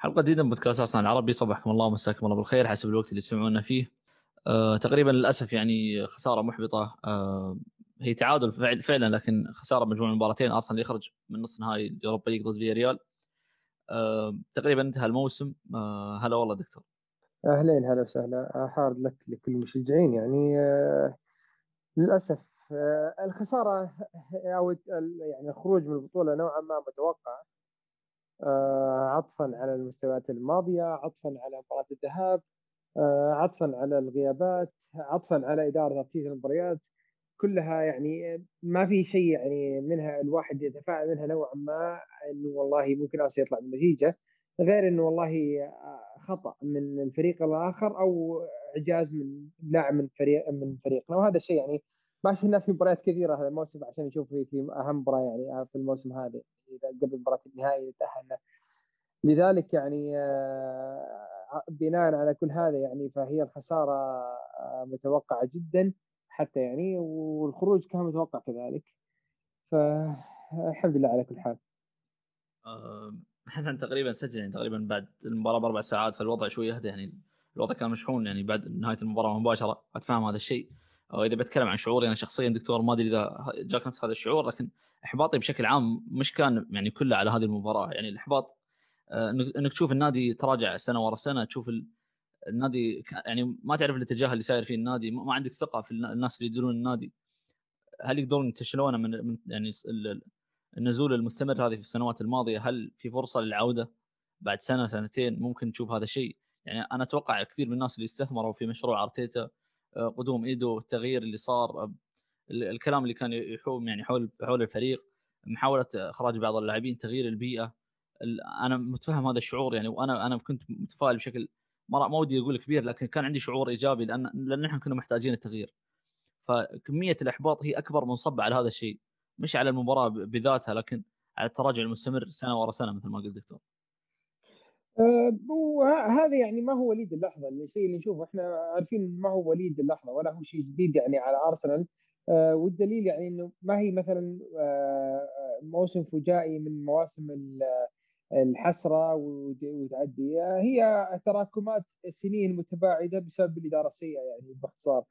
حلقة جديدة من بودكاست ارسنال العربي. صبحكم الله ومساكم الله بالخير حسب الوقت اللي تسمعونا فيه. آه تقريبا للأسف يعني خسارة محبطة. آه هي تعادل فعل فعلا لكن خسارة مجموع المباراتين ارسنال يخرج من نصف نهائي اليوروبا ليج ضد فياريال. آه تقريبا انتهى الموسم. آه هلا والله دكتور. اهلين هلا وسهلا. hard luck لكل المشجعين يعني. آه للأسف آه الخسارة أو يعني الخروج من البطولة نوعا ما متوقع. آه عطفا على المستويات الماضية عطفا على مباراة الذهاب آه عطفا على الغيابات عطفا على إدارة ترتيب المباريات. كلها يعني ما في شيء يعني منها الواحد يتفائل منها نوعا ما إنه والله ممكن ارسنال يطلع بالنتيجة غير إنه والله آه، خطأ من الفريق الآخر أو إعجاز من لاعب من فريق من فريقنا. وهذا الشيء يعني ما شفنا في مباريات كثيرة هذا الموسم عشان نشوف في, أهم مباراة يعني في الموسم هذا إذا قبل مباراة النهائي تاهلنا لذلك يعني آه، بناء على كل هذا يعني فهي الخسارة آه، متوقعة جدا حتى يعني والخروج كان متوقع كذلك. فالحمد لله على كل حال. إحنا تقريبا سجل يعني تقريبا بعد المباراة بأربع ساعات فالوضع شوي يهدى يعني الوضع كان مشحون يعني بعد نهاية المباراة مباشرة. أتفهم هذا الشيء. إذا بتكلم عن شعوري أنا شخصيا دكتور ما أدري إذا جاك نفس هذا الشعور لكن إحباطي بشكل عام مش كان يعني كله على هذه المباراة. يعني الإحباط آه، انك تشوف النادي تراجع سنة ورا سنة تشوف النادي يعني ما تعرف الاتجاه اللي ساير فيه النادي ما عندك ثقة في الناس اللي يديرون النادي. هل يقدرون ينتشلونه من يعني النزول المستمر هذه في السنوات الماضية؟ هل في فرصة للعودة بعد سنة سنتين؟ ممكن تشوف هذا الشيء. يعني أنا أتوقع كثير من الناس اللي استثمروا في مشروع أرتيتا قدوم إيدو التغيير اللي صار آه، الكلام اللي كان يحوم يعني حول حول الفريق محاولة إخراج بعض اللاعبين تغيير البيئة. أنا متفهم هذا الشعور يعني وأنا أنا كنت متفائل بشكل ما ودي أقول كبير لكن كان عندي شعور إيجابي لأن لأن إحنا كنا محتاجين التغيير. فكمية الإحباط هي أكبر منصب على هذا الشيء مش على المباراة بذاتها لكن على التراجع المستمر سنة ورا سنة مثل ما قلت دكتور. وهذا يعني ما هو وليد اللحظة الشيء اللي نشوفه إحنا عارفين ما هو وليد اللحظة ولا هو شيء جديد يعني على ارسنال أه والدليل يعني إنه ما هي مثلا أه موسم فجائي من مواسم الحسرة وتعدي. هي تراكمات سنين متباعدة بسبب الإدارة السيئة يعني باختصار.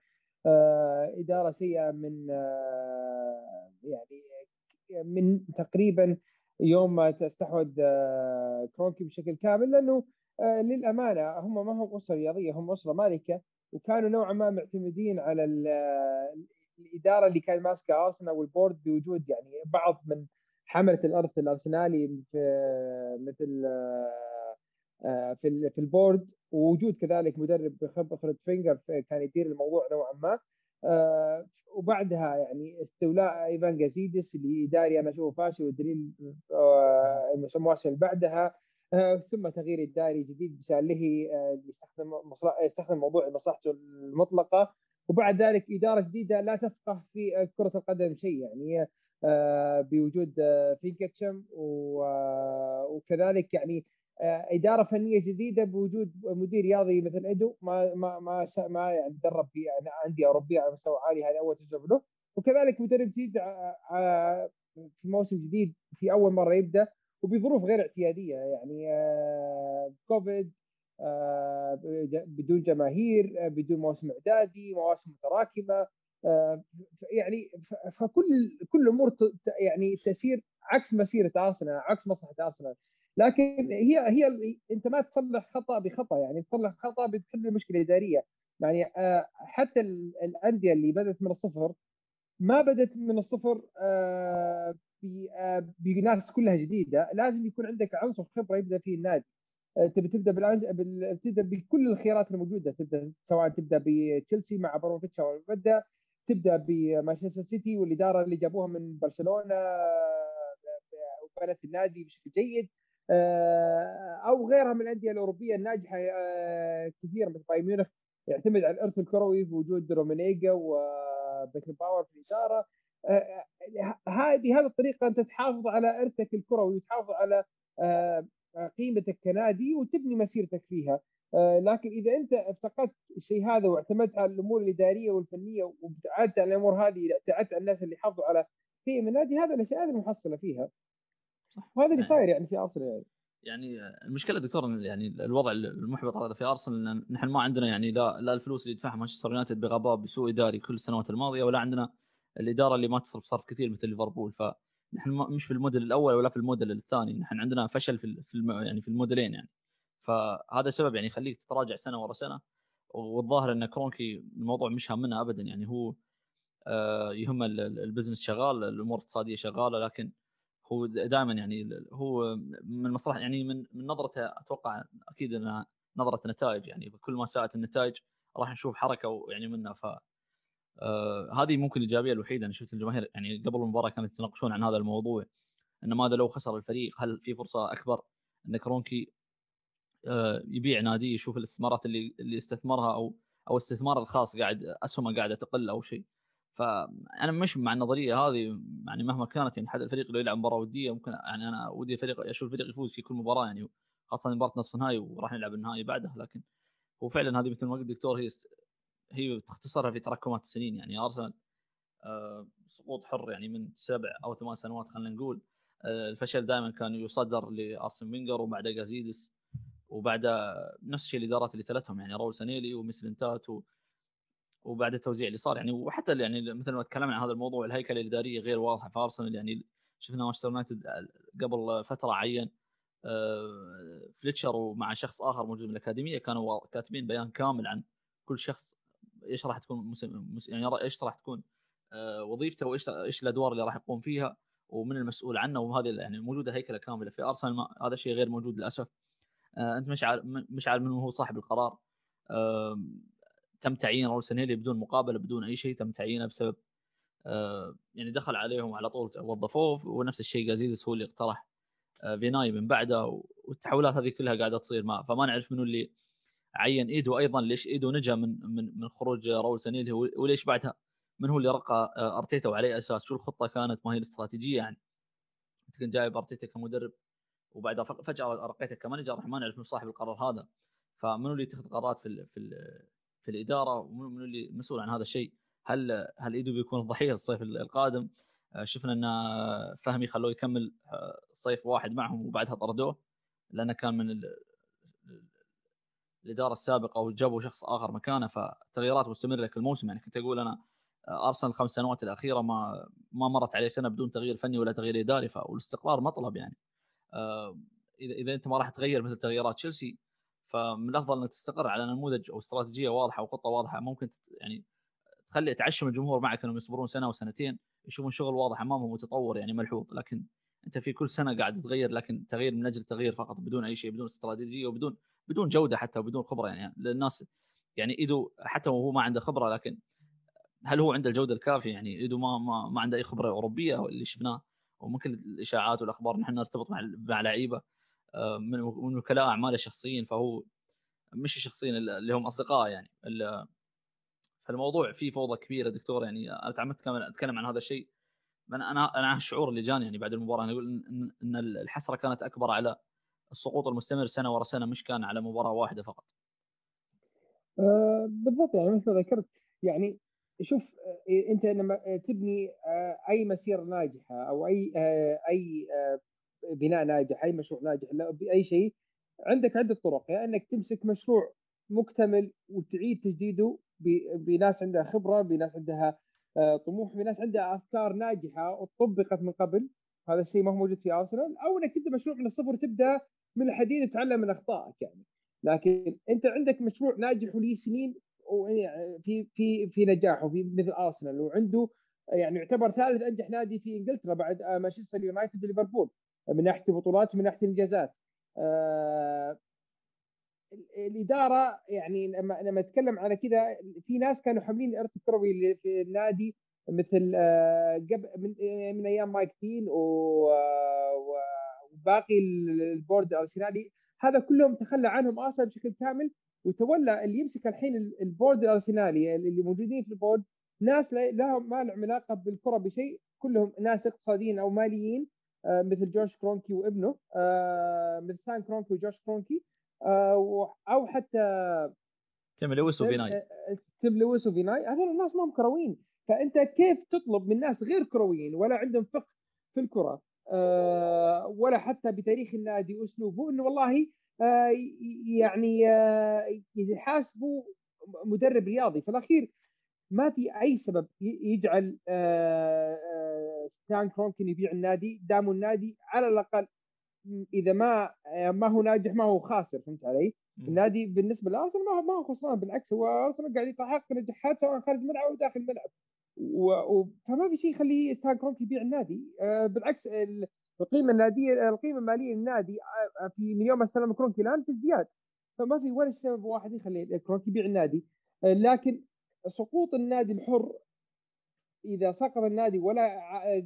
آه، إدارة سيئة من آه، يعني من تقريبا يوم تستحوذ آه، كرونكي بشكل كامل لأنه للأمانة هم ما هم أسرة رياضية هم أسرة مالكة وكانوا نوعا ما معتمدين على الإدارة اللي كانت ماسكة ارسنال وال board بوجود يعني بعض من حملة الارث الأرسنالي في مثل آه، في في ال board ووجود كذلك مدرب بخبرة فينجر كان يدير الموضوع نوعا ما. آه، وبعدها يعني استولاء إيفان جازيدس اللي اداري أنا أشوفه فاشل والدليل آه، المواسم اللي بعدها ثم تغيير الداري جديد بسالهي يستخدم يستخدم موضوع مصلحته المطلقة. وبعد ذلك إدارة جديدة لا تفقه في كرة القدم شيء يعني بوجود فينكتشم وكذلك يعني آه، إدارة فنية جديدة بوجود مدير رياضي مثل إدو. ما ما ما ما يعني درب في انديه اوروبيه على مستوى عالي هذه أول تجربة له. وكذلك مدرب جديد آه، آه، في موسم جديد في أول مرة يبدأ وبظروف غير اعتيادية يعني كوفيد بدون جماهير بدون موسم إعدادي مواسم متراكمة يعني فكل كل الأمور يعني تسير عكس مسيرة أرسنال عكس مصلحة أرسنال. لكن هي هي انت ما تصلح خطأ بخطأ يعني تصلح خطأ بتحل مشكلة إدارية. يعني آه، حتى الأندية اللي بدأت من الصفر ما بدأت من الصفر آه، آه، بناس كلها جديدة. لازم يكون عندك عنصر خبرة يبدأ فيه النادي. تبي تبدأ بالأز... بال... تبدأ بكل الخيارات الموجودة. تبدأ سواء تبدأ بتشيلسي مع بروفيتش أو بدا تبدأ بمانشستر سيتي والإدارة اللي جابوها من برشلونة وبنت النادي بشكل جيد. أو غيرها من الأندية الأوروبية الناجحة آه، كثير مثل بايرن ميونخ. يعتمد على الارث الكروي في وجود رومينيجا وبيكنباور في الإدارة. آه، هذه بهذه الطريقة أنت تحافظ على إرثك الكروي وتحافظ على قيمتك كنادي وتبني مسيرتك فيها. لكن إذا أنت افتقدت الشيء هذا واعتمدت على الأمور الإدارية والفنية وابتعدت عن الأمور هذه ابتعدت عن الناس اللي يحافظوا على قيم النادي هذا الأشياء هذه المحصلة فيها. صح. وهذا اللي صاير يعني في أرسنال يعني. يعني المشكلة دكتور يعني الوضع المحبط هذا في أرسنال إن نحن ما عندنا يعني لا لا الفلوس اللي يدفعها مانشستر يونايتد بغباء بسوء إداري كل السنوات الماضية ولا عندنا الإدارة اللي ما تصرف صرف كثير مثل ليفربول. فنحن مش في الموديل الأول ولا في الموديل الثاني. نحن عندنا فشل في يعني في الموديلين يعني. فهذا سبب يعني يخليك تتراجع سنة ورا سنة. والظاهر إن كرونكي الموضوع مش هامنا ابدا يعني. هو آه، يهم ال business شغال الأمور الاقتصادية شغالة لكن هو دائما يعني هو من مصلحه يعني من من نظرته أتوقع أكيد إنها نظرة نتائج يعني كل ما ساءت النتائج راح نشوف حركة يعني منها ف آه هذه ممكن الإيجابية الوحيدة أنا شفت الجماهير يعني قبل المباراة كانوا يتناقشون عن هذا الموضوع إن ماذا لو خسر الفريق هل في فرصة أكبر إن كرونكي آه يبيع ناديه يشوف الاستثمارات اللي اللي استثمرها أو أو استثمار الخاص قاعد أسهمه قاعدة تقل أو شيء؟ فأنا مش مع النظرية هذه يعني مهما كانت يعني حد الفريق لو يلعب مباراة ودية ممكن يعني أنا ودي الفريق أشوف الفريق يفوز في كل مباراة يعني خاصة مباراة نصف النهائي وراح نلعب النهائي بعدها لكن هو فعلا هذه مثل ما قلت الدكتور هي هي تختصرها في تراكمات السنين يعني أرسنال آه سقوط حر يعني من سبع أو ثمان سنوات خلينا نقول آه الفشل دائما كان يصدر لأرسن فينجر وبعده جازيدس وبعد نفس الشيء الإدارات اللي ثلاثهم يعني راول سانيلي وميسلنتات و وبعد التوزيع اللي صار يعني وحتى يعني مثل ما تكلمنا عن هذا الموضوع الهيكله الإدارية غير واضحة. في ارسنال يعني شفنا مانشستر يونايتد قبل فترة عين آه، فليتشر ومع شخص آخر موجود من الأكاديمية كانوا كاتبين بيان كامل عن كل شخص إيش راح تكون يعني إيش راح تكون آه، وظيفته وإيش إيش الأدوار اللي راح يقوم فيها ومن المسؤول عنه. وهذه يعني موجودة هيكلة كاملة في أرسنال هذا الشيء غير موجود للأسف. آه، أنت مش عارف مش عارف من هو صاحب القرار. تم تعيين راول سنيلي بدون مقابلة بدون أي شيء تم تعيينه بسبب آه يعني دخل عليهم على طول وظفوه ونفس الشيء جازيدس هو اللي اقترح آه فيناي من بعده والتحولات هذه كلها قاعدة تصير ما فما نعرف منو اللي عين ايدو أيضا ليش ايدو نجا من من من خروج راول سنيلي وليش بعدها؟ من هو اللي رقى آه، أرتيتا وعليه أساس؟ شو الخطة كانت؟ ما هي الاستراتيجية يعني. أنت كنت جايب أرتيتا كمدرب وبعدها فجأة رقيته كمانجر ما نعرف من صاحب القرار هذا. فمنو اللي يتخذ قرارات في ال في ال في الإدارة ومن اللي مسؤول عن هذا الشيء. هل هل إيدو بيكون ضحيه الصيف القادم؟ آه، شفنا إن فهمي خلوه يكمل آه، صيف واحد معهم وبعدها طردوه لأنه كان من الإدارة السابقة وجابوا شخص آخر مكانه فتغييرات مستمرة كل موسم. يعني كنت أقول أنا آه، أرسنال الخمس سنوات الأخيرة ما ما مرت عليه سنة بدون تغيير فني ولا تغيير إداري والاستقرار مطلب يعني. إذا إذا أنت ما راح تغير مثل تغييرات تشيلسي فمن الأفضل إنك تستقر على نموذج أو استراتيجية واضحة وخطه واضحة. ممكن يعني تخلي تعشم الجمهور معك إنهم يصبرون سنة وسنتين يشوفون شغل واضح أمامهم وتطور يعني ملحوظ. لكن أنت في كل سنة قاعد تغير لكن تغيير من أجل التغيير فقط بدون أي شيء بدون استراتيجية وبدون بدون جودة حتى وبدون خبرة يعني. للناس يعني إيدو حتى وهو ما عنده خبرة لكن هل هو عنده الجودة الكافية؟ يعني إيدو ما ما, ما عنده أي خبرة أوروبية اللي شفناه وممكن الإشاعات والأخبار نحن نرتبط مع مع لعيبة. آه، من وكلاء أعماله الشخصيين فهو مش الشخصيين اللي هم أصدقاء يعني فالموضوع فيه فوضى كبيرة دكتور يعني أنا تعمدت كمان أتكلم عن هذا الشيء أنا أنا الشعور اللي جاني يعني بعد المباراة أنا أقول ان, الحسرة كانت أكبر على السقوط المستمر سنة ورا سنة مش كان على مباراة واحدة فقط. أه بالضبط يعني مثل ما ذكرت يعني شوف آه، أنت لما تبني آه، أي مسيره ناجحة أو أي أي بناء ناجح أي مشروع ناجح بأي شيء عندك عدة طرق يا يعني إنك تمسك مشروع مكتمل وتعيد تجديده بناس عندها خبرة بناس عندها آه، طموح بناس عندها أفكار ناجحة وطبقت من قبل هذا الشيء ما هو موجود في أرسنال أو إنك تبدأ مشروع من الصفر تبدا من الحديد وتتعلم من أخطائك يعني. لكن أنت عندك مشروع ناجح ولي سنين في في في نجاحه في مثل أرسنال وعنده يعني يعتبر ثالث أنجح نادي في إنجلترا بعد آه، مانشستر يونايتد وليفربول. من ناحية البطولات ومن ناحية الإنجازات. آه، الإدارة يعني لما لما أتكلم على كذا في ناس كانوا حاملين الإرث الكروي في النادي مثل آه، قبل من, آه، من أيام مايك تين وباقي ال board الارسنالي هذا كلهم تخلى عنهم آرسنال بشكل كامل وتولى اللي يمسك الحين ال board الارسنالي اللي موجودين في ال board. ناس لهم ما لهم علاقة بالكرة بشيء كلهم ناس اقتصاديين أو ماليين. مثل جوش كرونكي وابنه آه، مثل ستان كرونكي وجوش كرونكي آه، أو حتى تيم لويس وفيناي تيم لويس وفيناي هذول الناس ما هم كرويين. فأنت كيف تطلب من ناس غير كرويين ولا عندهم فقه في الكرة؟ آه، ولا حتى بتاريخ النادي واسلوبه إنه والله آه، يعني آه، يحاسبوا مدرب رياضي. في الأخير ما في أي سبب يجعل ستان كرونكي يبيع النادي دام النادي على الأقل إذا ما ما هو ناجح ما هو خاسر فهمت علي؟ النادي بالنسبة لأرسنال ما هو ما هو خسران بالعكس هو أرسنال قاعد يحقق نجاحات سواء خارج الملعب أو داخل الملعب. و... و... فما في شيء يخليه ستان كرونكي يبيع النادي. آه بالعكس القيمة النادية القيمة المالية للنادي آه، في من يوم ما استلم كرونكي الان في ازدياد فما في ولا سبب واحد يخلي كرونكي يبيع النادي. آه لكن سقوط النادي الحر إذا سقط النادي ولا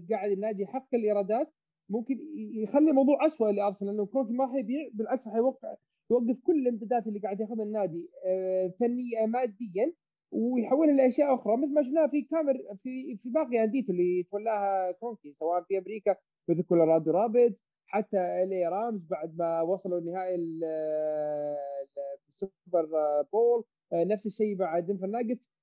قاعد النادي يحقق الإيرادات ممكن يخلي الموضوع اسوء لأرسنال لأنه كرونكي ما حيبيع بالعكس حيوقع يوقف كل الامدادات اللي قاعد ياخذها النادي آه، فنيا ماديا ويحولها لأشياء أخرى مثل ما شفناها في كامر في في باقي انديته اللي تولاها كرونكي سواء في أمريكا مثل كولورادو رابيدز حتى ال اي رامز بعد ما وصلوا النهائي السوبر بول آه، نفس الشيء مع دنفر ناجتس آه،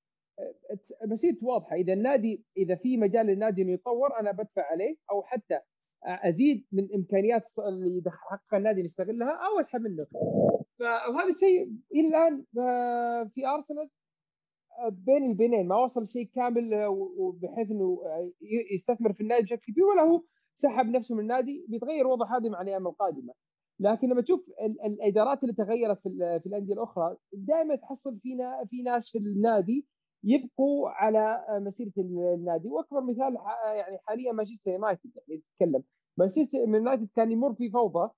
مسيرته واضحة. إذا النادي إذا في مجال للنادي إنه يتطور أنا بدفع عليه أو حتى أزيد من إمكانيات اللي حققها النادي نستغلها أو أسحب منه. فهذا الشيء إلى الآن في أرسنال بين البينين ما وصل شيء كامل وبحيث إنه يستثمر في النادي بشكل كبير ولا هو سحب نفسه من النادي بيتغير وضع هذه مع الأيام القادمة. لكن لما تشوف الإدارات اللي تغيرت في, في الأندية الأخرى دائما تحصل فينا في ناس في النادي يبقوا على مسيرة النادي. وأكبر مثال يعني حاليا مانشستر يونايتد يعني تتكلم مانشستر يونايتد كان يمر في فوضى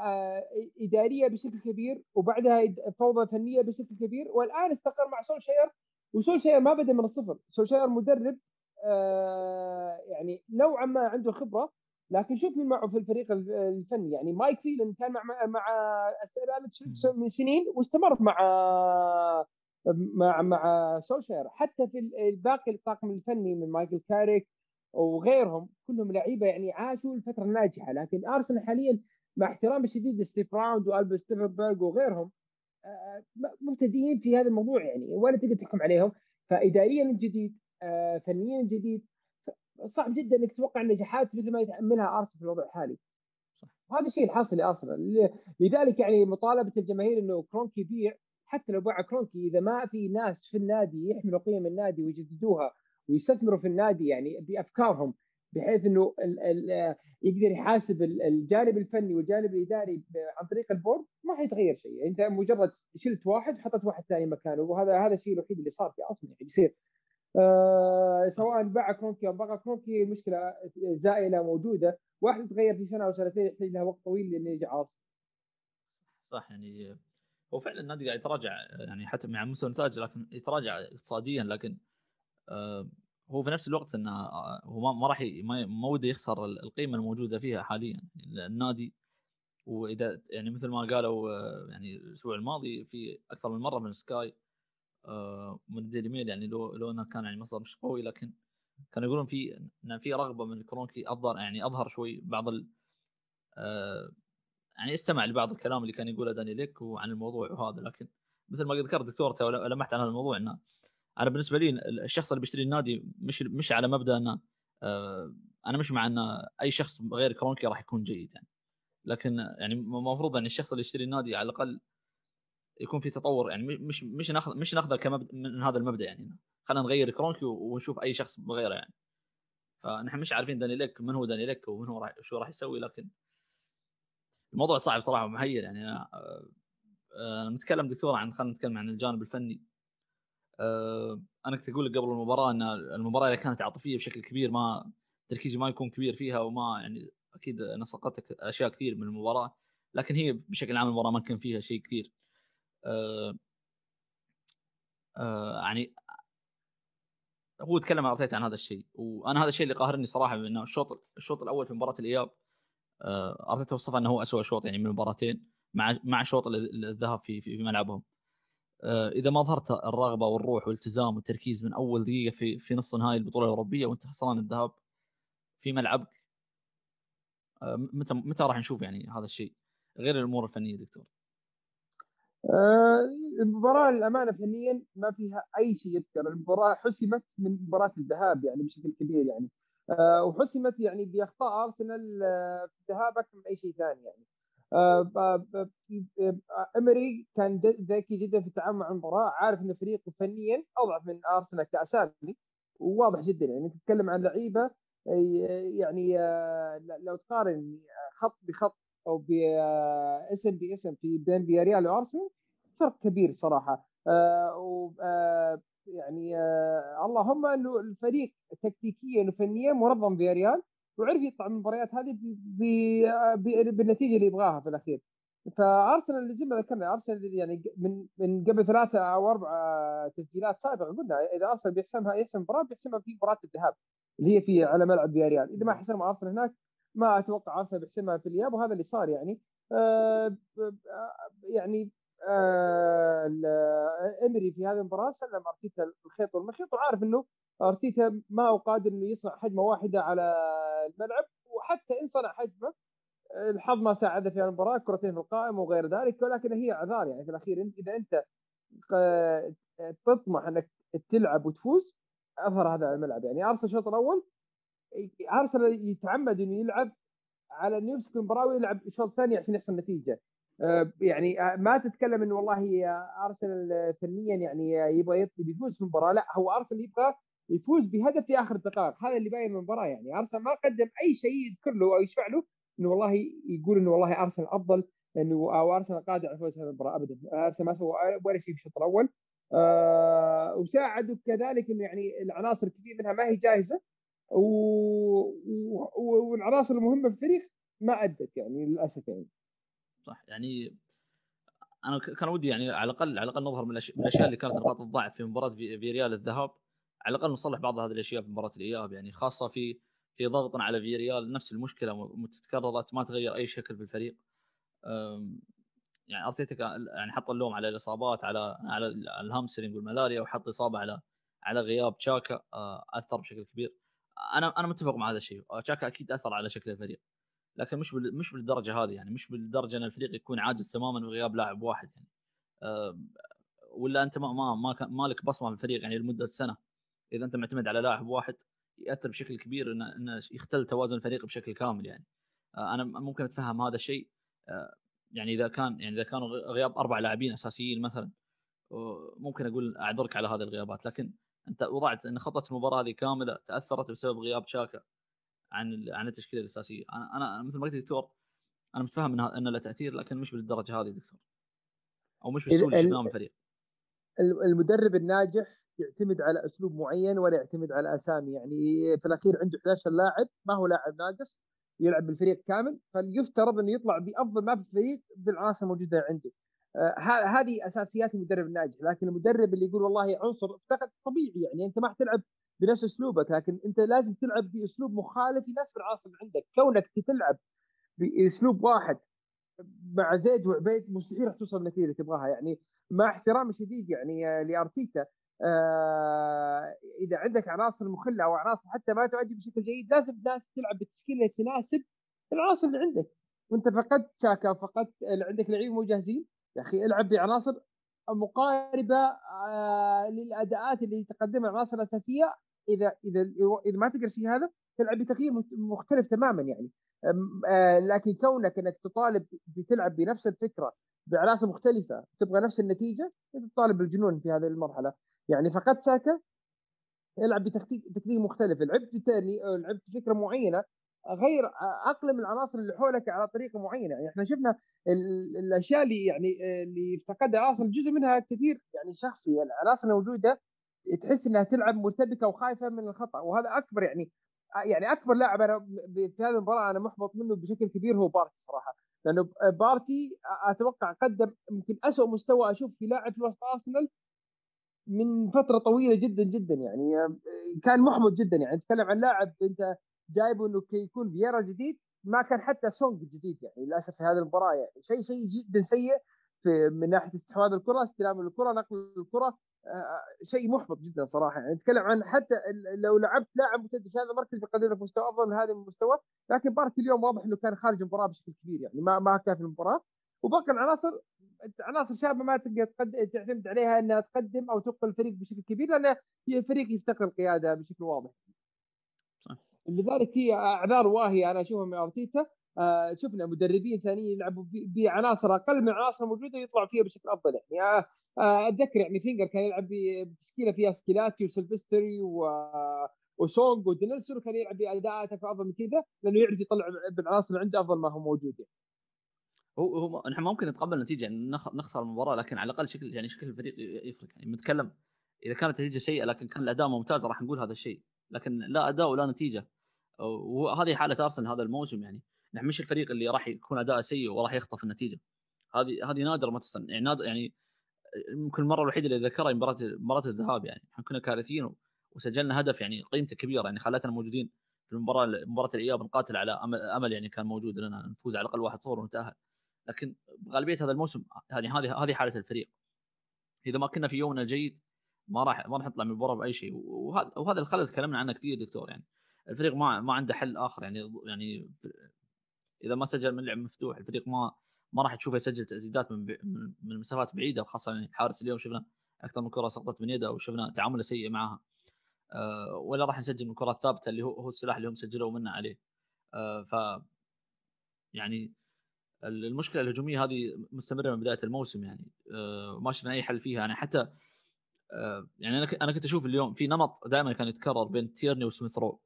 آه، إدارية بشكل كبير وبعدها فوضى فنية بشكل كبير. والآن استقر مع سولشاير وسولشاير ما بدأ من الصفر. سولشاير مدرب آه، يعني نوعا ما عنده خبرة لكن شوف مين معه في الفريق الفني. يعني مايك فيلن كان مع مع من سنين واستمر مع مع مع سولشاير حتى في الباقي الطاقم الفني من مايكل كاريك وغيرهم كلهم لعيبة يعني عاشوا الفترة الناجحة. لكن أرسنال حاليا مع احترامي الشديد لستيف راوند وألبرت ستيفنبرغ وغيرهم آه، مبتدئين في هذا الموضوع يعني ولا تقدر تحكم عليهم. فإداريا جديد آه، فنيا جديد. صعب جدا إنك تتوقع النجاحات مثل ما يتحملها أرسنال في الوضع الحالي. صح. هذا الشيء الحاصل لأرسنال. لذلك يعني مطالبة الجماهير إنه كرونكي يبيع حتى لو باع كرونكي إذا ما في ناس في النادي يحملوا قيم النادي ويجددوها ويستثمروا في النادي يعني بأفكارهم بحيث إنه ال ال يقدر يحاسب الجانب الفني والجانب الإداري عن طريق ال board ما حيتغير شيء. أنت مجرد شلت واحد حطيت واحد ثاني مكانه وهذا هذا الشيء الوحيد اللي صار في أصلا يعني يصير. آه سواء باع كرونكي أو بقى كرونكي مشكله زائلة موجودة واحد يتغير في سنة أو سنتين يحتاج لها وقت طويل لإنه يرجع أصلا صح يعني هو فعلا النادي قاعد يتراجع يعني حتى مع مستوى النتائج لكن يتراجع اقتصاديا لكن آه هو في نفس الوقت إنه آه، هو ما راح ما وده يخسر القيمة الموجودة فيها حاليا. النادي وإذا يعني مثل ما قالوا آه، يعني الأسبوع الماضي في أكثر من مرة من سكاي آه، من الديلي ميل يعني لو لو إنه كان يعني مصدر مش قوي لكن كانوا يقولون في إن في رغبة من كرونكي أظهر يعني أظهر شوي بعض يعني استمع لبعض الكلام اللي كان يقوله دانيال إيك وعن الموضوع وهذا لكن مثل ما ذكرت دكتور لمحت عن هذا الموضوع إنه أنا بالنسبة لي الشخص اللي بيشتري النادي مش مش على مبدأ إنه آه، أنا مش مع ان أي شخص غير كرونكي راح يكون جيد يعني. لكن يعني المفروض إن الشخص اللي يشتري النادي على الأقل يكون في تطور يعني مش مش ناخذ مش ناخذه كمبدا من هذا المبدأ يعني. خلينا نغير كرونكي ونشوف أي شخص بغيره يعني. فنحن مش عارفين داني ليك من هو داني ليك ومن هو راح شو راح يسوي لكن الموضوع صعب صراحة ومحير يعني. أنا أه نتكلم دكتور عن خلينا نتكلم عن الجانب الفني. أه أنا كنت أقول لك قبل المباراة إن المباراة إذا كانت عاطفية بشكل كبير ما تركيزي ما يكون كبير فيها وما يعني أكيد نسقتك أشياء كثير من المباراة لكن هي بشكل عام المباراة ما كان فيها شيء كثير. يعني هو تكلم ارتيتا عن هذا الشيء. وأنا هذا الشيء اللي قاهرني صراحة انه الشوط الشوط الأول في مباراة الإياب آه، ارتيتا وصفه إنه هو اسوء شوط يعني من المباراتين مع مع شوط الذهاب في في ملعبهم. آه، إذا ما ظهرت الرغبة والروح والالتزام والتركيز من أول دقيقة في في نص نهائي البطولة الأوروبية وأنت خسران الذهاب في ملعبك آه، متى متى راح نشوف يعني هذا الشيء؟ غير الأمور الفنية دكتور. المباراة الأمانة فنيا ما فيها أي شيء يذكر. المباراة حسمت من مباراة الذهاب يعني بشكل كبير يعني. وحسمت يعني بأخطاء أرسنال في الذهاب أكثر من أي شيء ثاني يعني. إمري كان ذكي جدا في التعامل مع المباراة عارف إن فريقه فنيا أضعف من أرسنال كأسامي وواضح جدا يعني. تتكلم عن لعيبة يعني لو تقارن خط بخط أو باسم باسم في بين فياريال وأرسنال فرق كبير صراحة. يعني اللهم انه الفريق تكتيكيا وفنيا منظم فياريال وعرف يطلع من المباريات هذه بالنتيجة اللي يبغاها في الأخير. فأرسنال زي ما ذكرنا أرسنال يعني من من قبل ثلاثة أو أربع تسجيلات سابقة قلنا إذا أرسنال بيحسمها يحسم مباراة بيحسمها في مباراة الذهاب اللي هي في على ملعب فياريال إذا ما حسمها أرسنال هناك ما أتوقع أرسنال بيحسمها في الإياب وهذا اللي صار يعني. آه يعني آه امري في هذه المباراة سلم أرتيتا الخيط والمخيط وعارف إنه أرتيتا ما هو قادر إنه يصنع هجمه واحدة على الملعب وحتى إن صنع هجمه الحظ ما ساعده في المباراة كرتين في القائم وغير ذلك ولكن هي اعذار يعني في الأخير. إذا أنت تطمح إنك تلعب وتفوز أظهر هذا على الملعب. يعني أرسنال الشوط الأول أرسنال يتعمد إنه يلعب على إنه يمسك المباراة ويلعب الشوط الثاني عشان يحصل نتيجة. يعني آه، ما تتكلم انه والله أرسنال فنيا يعني يبغى يفوز في المباراة لا هو أرسنال يبغى يفوز بهدف في آخر الدقائق هذا اللي باين من المباراة يعني. أرسنال ما قدم أي شيء يذكر له أو يشفع له إنه والله يقول إنه والله أرسنال أفضل إنه أو أرسنال قادر على فوز هذه المباراة ابدا. أرسنال ما سوى ولا شيء في الشوط الأول. آه وساعدوا كذلك إنه يعني العناصر كثير منها ما هي جاهزة. و... و... والعناصر المهمة في الفريق ما أدت يعني للأسف يعني. صح؟ يعني أنا كان ودي يعني على الأقل على الأقل نظهر من الأشياء اللي كانت نقاط الضعف في مباراة في ريال الذهاب. على الأقل نصلح بعض هذه الأشياء في مباراة الإياب يعني خاصة في في ضغط على فيريال نفس المشكلة متكررت ما تغير أي شكل في الفريق. يعني أرتيتا يعني حط اللوم على الإصابات على على الهامسترينج والملاريا وحط إصابة على على غياب تشاكا أثر بشكل كبير. أنا أنا متفق مع هذا الشيء. تشاكا أكيد أثر على شكل الفريق. لكن مش مش بالدرجة هذه يعني مش بالدرجة إن الفريق يكون عاجز تماما بغياب لاعب واحد يعني. ولا أنت ما ما ما, ما لك بصمة في الفريق يعني لمدة سنة. إذا أنت معتمد على لاعب واحد يأثر بشكل كبير انه يختل توازن الفريق بشكل كامل يعني. آه، أنا ممكن أتفهم هذا الشيء. آه، يعني إذا كان يعني إذا كانوا غياب أربع لاعبين أساسيين مثلا ممكن أقول أعذرك على هذه الغيابات. لكن أنت وضعت إن خطة المباراة هذه كاملة تأثرت بسبب غياب شاكا عن عن التشكيلة الأساسية. أنا أنا مثل ما قلت دكتور أنا متفهم ان ان له تأثير لكن مش بالدرجة هذه دكتور. أو مش بالسهولة اللي شفناها الفريق؟ المدرب الناجح يعتمد على أسلوب معين ولا يعتمد على أسامي. يعني في الأخير عنده 11 لاعب ما هو لاعب ناقص يلعب بالفريق كامل فليفترض إنه يطلع بأفضل ما في الفريق بالعناصر الموجوده عنده. آه هذه أساسيات المدرب الناجح. لكن المدرب اللي يقول والله عنصر أفتقد طبيعي يعني. أنت ما حتلعب بنفس اسلوبك لكن انت لازم تلعب باسلوب مخالف يناسب اللي عندك. كونك تلعب باسلوب واحد مع زيد وعبيد مستحيل راح توصل النتيجه اللي تبغاها. يعني مع احترامي شديد يعني لأرتيتا آه إذا عندك عناصر مخلة أو عناصر حتى ما تؤدي بشكل جيد لازم تلعب بالتشكيله اللي تناسب العناصر اللي عندك. وأنت فقدت شاكا فقدت عندك لعيبة مو جاهزين يا أخي العب بعناصر مقاربة آه للأداءات اللي تقدمها العناصر الأساسية إذا إذا إذا ما تقدر في هذا تلعب بتغيير مختلف تماما يعني. آه لكن كونك إنك تطالب بتلعب بنفس الفكرة بعناصر مختلفة تبغى نفس النتيجة إنت تطالب بالجنون في هذه المرحلة. يعني فقدت ساكا يلعب بتكتيك تكتيك مختلف. لعبت ثاني لعبت فكره معينة غير أقلم العناصر اللي حولك على طريقة معينة. يعني إحنا شفنا الأشياء اللي يعني اللي افتقدها ارسنال جزء منها كثير. يعني شخصي العناصر الموجودة تحس إنها تلعب مرتبكة وخايفة من الخطأ وهذا أكبر يعني يعني أكبر لاعب أنا في هذه المباراة أنا محبط منه بشكل كبير هو بارتي صراحة. لأنه بارتي أتوقع قدم يمكن اسوء مستوى أشوف في لاعب في وسط أرسنال من فترة طويلة جدا جدا يعني كان محبط جدا يعني. نتكلم عن لاعب أنت جايبه إنه كي يكون فييرا جديد ما كان حتى سونج جديد يعني للأسف في هذه المباراة يعني. شيء شيء جدا سيء في من ناحية استحواذ الكرة استلام الكرة نقل الكرة. شيء محبط جدا صراحة يعني نتكلم عن حتى لو لعبت لاعب في هذا المركز بيقدم لك مستوى أفضل من هذا المستوى لكن بارتي اليوم واضح إنه كان خارج المباراة بشكل كبير يعني ما ما كان في المباراة وباقي العناصر عناصر شابة ما تقدر تعتمد عليها إنها تقدم أو تنقل الفريق بشكل كبير لأن هي الفريق يفتقر القيادة بشكل واضح. صح. لذلك هي أعذار واهية أنا أشوفها من أرتيتا آه شفنا مدربين ثانيين يلعبوا بعناصر أقل من العناصر الموجوده يطلعوا فيها بشكل أفضل يعني. آه آه أتذكر يعني فينجر كان يلعب بتشكيلة فيها سكيلاتشي وسلفستري و وسونج ودينيلسون وكان يلعب باداءات أفضل من كذا لأنه يعرف يطلع بالعناصر اللي عنده أفضل ما هو موجود يعني. هو هو نحن ممكن نتقبل النتيجة يعني نخسر المباراة لكن على الأقل شكل يعني شكل الفريق يفرق يعني. نتكلم إذا كانت النتيجة سيئة لكن كان الأداء ممتاز راح نقول هذا الشيء. لكن لا أداء ولا نتيجة. وهذه حالة أرسنال هذا الموسم يعني. نحن مش الفريق اللي راح يكون أداء سيء وراح يخطف النتيجة. هذه هذه نادر ما تصل يعني نادر يعني يمكن المرة الوحيدة اللي ذكرها مباراة مباراة الذهاب يعني إحنا كنا كارثيين وسجلنا هدف يعني قيمته كبيرة يعني خلتنا موجودين في المباراة مباراة الإياب نقاتل على أمل, يعني كان موجود لنا نفوز على الأقل 1-0 ونتأهل. لكن غالبيه هذا الموسم يعني هذه هذه حالة الفريق. إذا ما كنا في يومنا الجيد ما راح ما راح نطلع من المباراه بأي شيء. وهذا الخلل تكلمنا عنه كثير دكتور يعني الفريق ما ما عنده حل آخر يعني يعني إذا ما سجل من لعب مفتوح الفريق ما ما راح تشوفه يسجل تسديدات من من مسافات بعيدة. وخاصه يعني الحارس اليوم شفنا أكثر من كرة سقطت من يده وشفنا تعامله سيء معها. أه ولا راح نسجل من الكرات الثابتة اللي هو هو السلاح اللي هم سجلوا منا عليه. أه ف يعني المشكلة الهجومية هذه مستمرة من بداية الموسم يعني. أه ما شفنا أي حل فيها. يعني حتى أه يعني أنا أنا كنت أشوف اليوم في نمط دائما كان يتكرر بين تيرني وسميث رو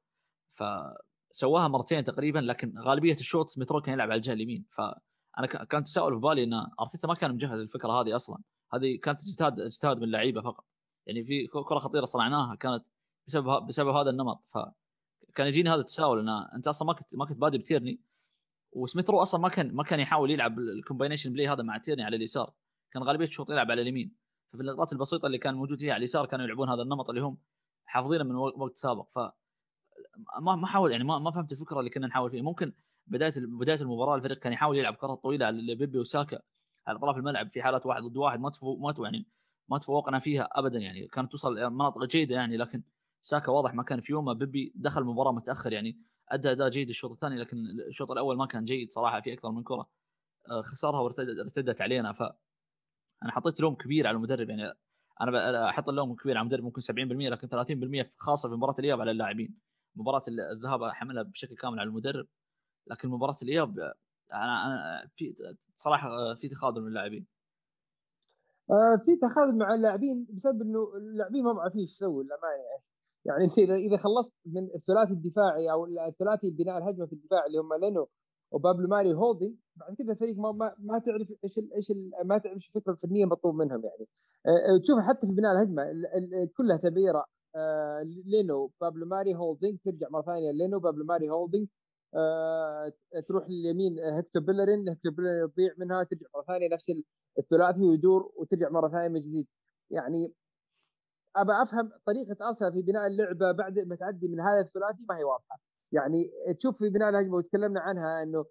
فسواها مرتين تقريبا لكن غالبية الشوط سميث رو كان يلعب على الجهة اليمين. فأنا كان تساؤل في بالي إن أرتيتا ما كان مجهز الفكرة هذه أصلا. هذه كانت اجتهاد اجتهاد من اللعيبه فقط. يعني في كرة خطيرة صنعناها كانت بسبب بسبب هذا النمط. فكان يجيني هذا التساؤل إن أنت أصلا ما كنت ما كنت بادي بتيرني. وسميث رو أصلا ما كان ما كان يحاول يلعب ال combination play هذا مع تيرني على اليسار. كان غالبية الشوط يلعب على اليمين. ففي اللقطات البسيطة اللي كان موجود فيها على اليسار كانوا يلعبون هذا النمط اللي هم حافظينه من وقت سابق. ف ما ما حاول يعني ما ما فهمت الفكرة اللي كنا نحاول فيها. ممكن بداية بداية المباراة الفريق كان يحاول يلعب كرات طويلة على بيبي وساكا على اطراف الملعب في حالات واحد ضد واحد. ما تفوق ما يعني ما تفوقنا فيها ابدا يعني. كانت توصل مناطق جيدة يعني لكن ساكا واضح ما كان في يومه. بيبي دخل المباراة متأخر يعني أدى أداء جيد. الشوط الثاني لكن الشوط الأول ما كان جيد صراحة في أكثر من كرة. آه، خسرها وارتدت علينا. ف أنا حطيت لوم كبير على المدرب يعني. أنا أحط اللوم كبير على المدرب ممكن 70% لكن 30% خاصة في مباراة الإياب على اللاعبين. مباراة الذهاب حملها بشكل كامل على المدرب لكن مباراة الإياب أنا أنا في صراحة في تخاذل من اللاعبين. آه في تخاذل مع اللاعبين بسبب إنه اللاعبين ما عارفين إيش يسووا للأمانة. يعني يعني انت إذا إذا خلصت من الثلاثي الدفاعي أو الثلاثي بناء الهجمة في الدفاع اللي هم لينو وبابلو ماري هولدنج بعد كذا الفريق ما ما, ما تعرف إيش إيش ما تعرف إيش الفكرة الفنية المطلوب منهم يعني. آه، تشوف حتى في بناء الهجمة كلها تبدأ آه، لينو. بابلو ماري هولدنج ترجع مرة ثانية لينو. بابلو ماري هولدنج آه، تروح لليمين هكتور بيلرين. هكتور بيلرين يضيع منها ترجع مرة ثانية نفس الثلاثي ويدور وترجع مرة ثانية من جديد. يعني أبى أفهم طريقة أرسنال في بناء اللعبة بعد ما تعدي من هذا الثلاثي ما هي واضحة. يعني تشوف في بناء الهجمه وتكلمنا عنها إنه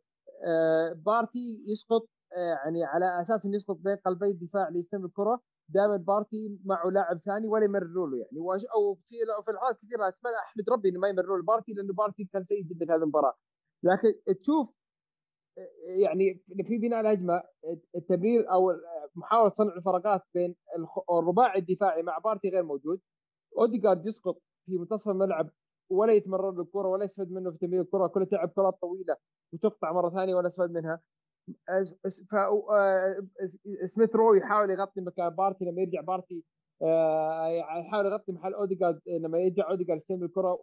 آه، بارتي يسقط يعني على أساس إنه يسقط بين قلبي الدفاع ليستلم الكرة. دائما بارتي معه لاعب ثاني ولا يمرروا له يعني. أو في في الحالات كثيرة أتمنى أحمد ربي إنه ما يمرروا له بارتي لأنه بارتي كان سيء جدا في هذه المباراة. لكن تشوف يعني في بناء الهجمة التمرير أو محاولة صنع الفراغات بين الرباعي الدفاعي مع بارتي غير موجود. اوديجارد يسقط في منتصف الملعب ولا يتمرر له الكرة ولا يستفاد منه في تمرير الكرة كله تلعب كرات طويلة وتقطع مرة ثانية ولا يستفاد منها. سميث رو يحاول يغطي مكان بارتي لما يرجع بارتي آه، يحاول يغطي محل اوديجارد لما يرجع اوديجارد يستلم الكرة.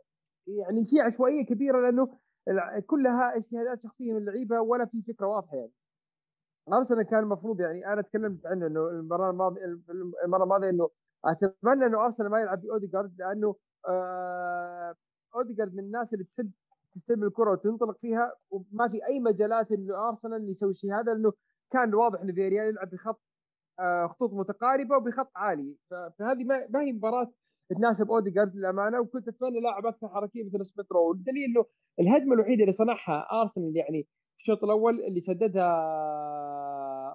يعني في عشوائية كبيرة لأنه كلها اجتهادات شخصية من اللعيبة ولا في فكرة واضحة يعني. أرسنال كان المفروض يعني أنا تكلمت عنه إنه المرة الماضية المرة الماضية إنه أتمنى إنه أرسنال ما يلعب باوديجارد لأنه آه اوديجارد من الناس اللي تحب تستلم الكرة وتنطلق فيها وما في أي مجالات إنه أرسنال يسوي شيء. هذا لأنه كان واضح إنه فيريال يلعب بخط آه خطوط متقاربة وبخط عالي. فهذه ما هي مباراة تناسب اوديجارد للأمانة. وكنت أتمنى لاعب أكثر حركية مثل سميث رو. والدليل إنه الهجمة الوحيدة اللي صنعها أرسنال يعني في الشوط الأول اللي سددها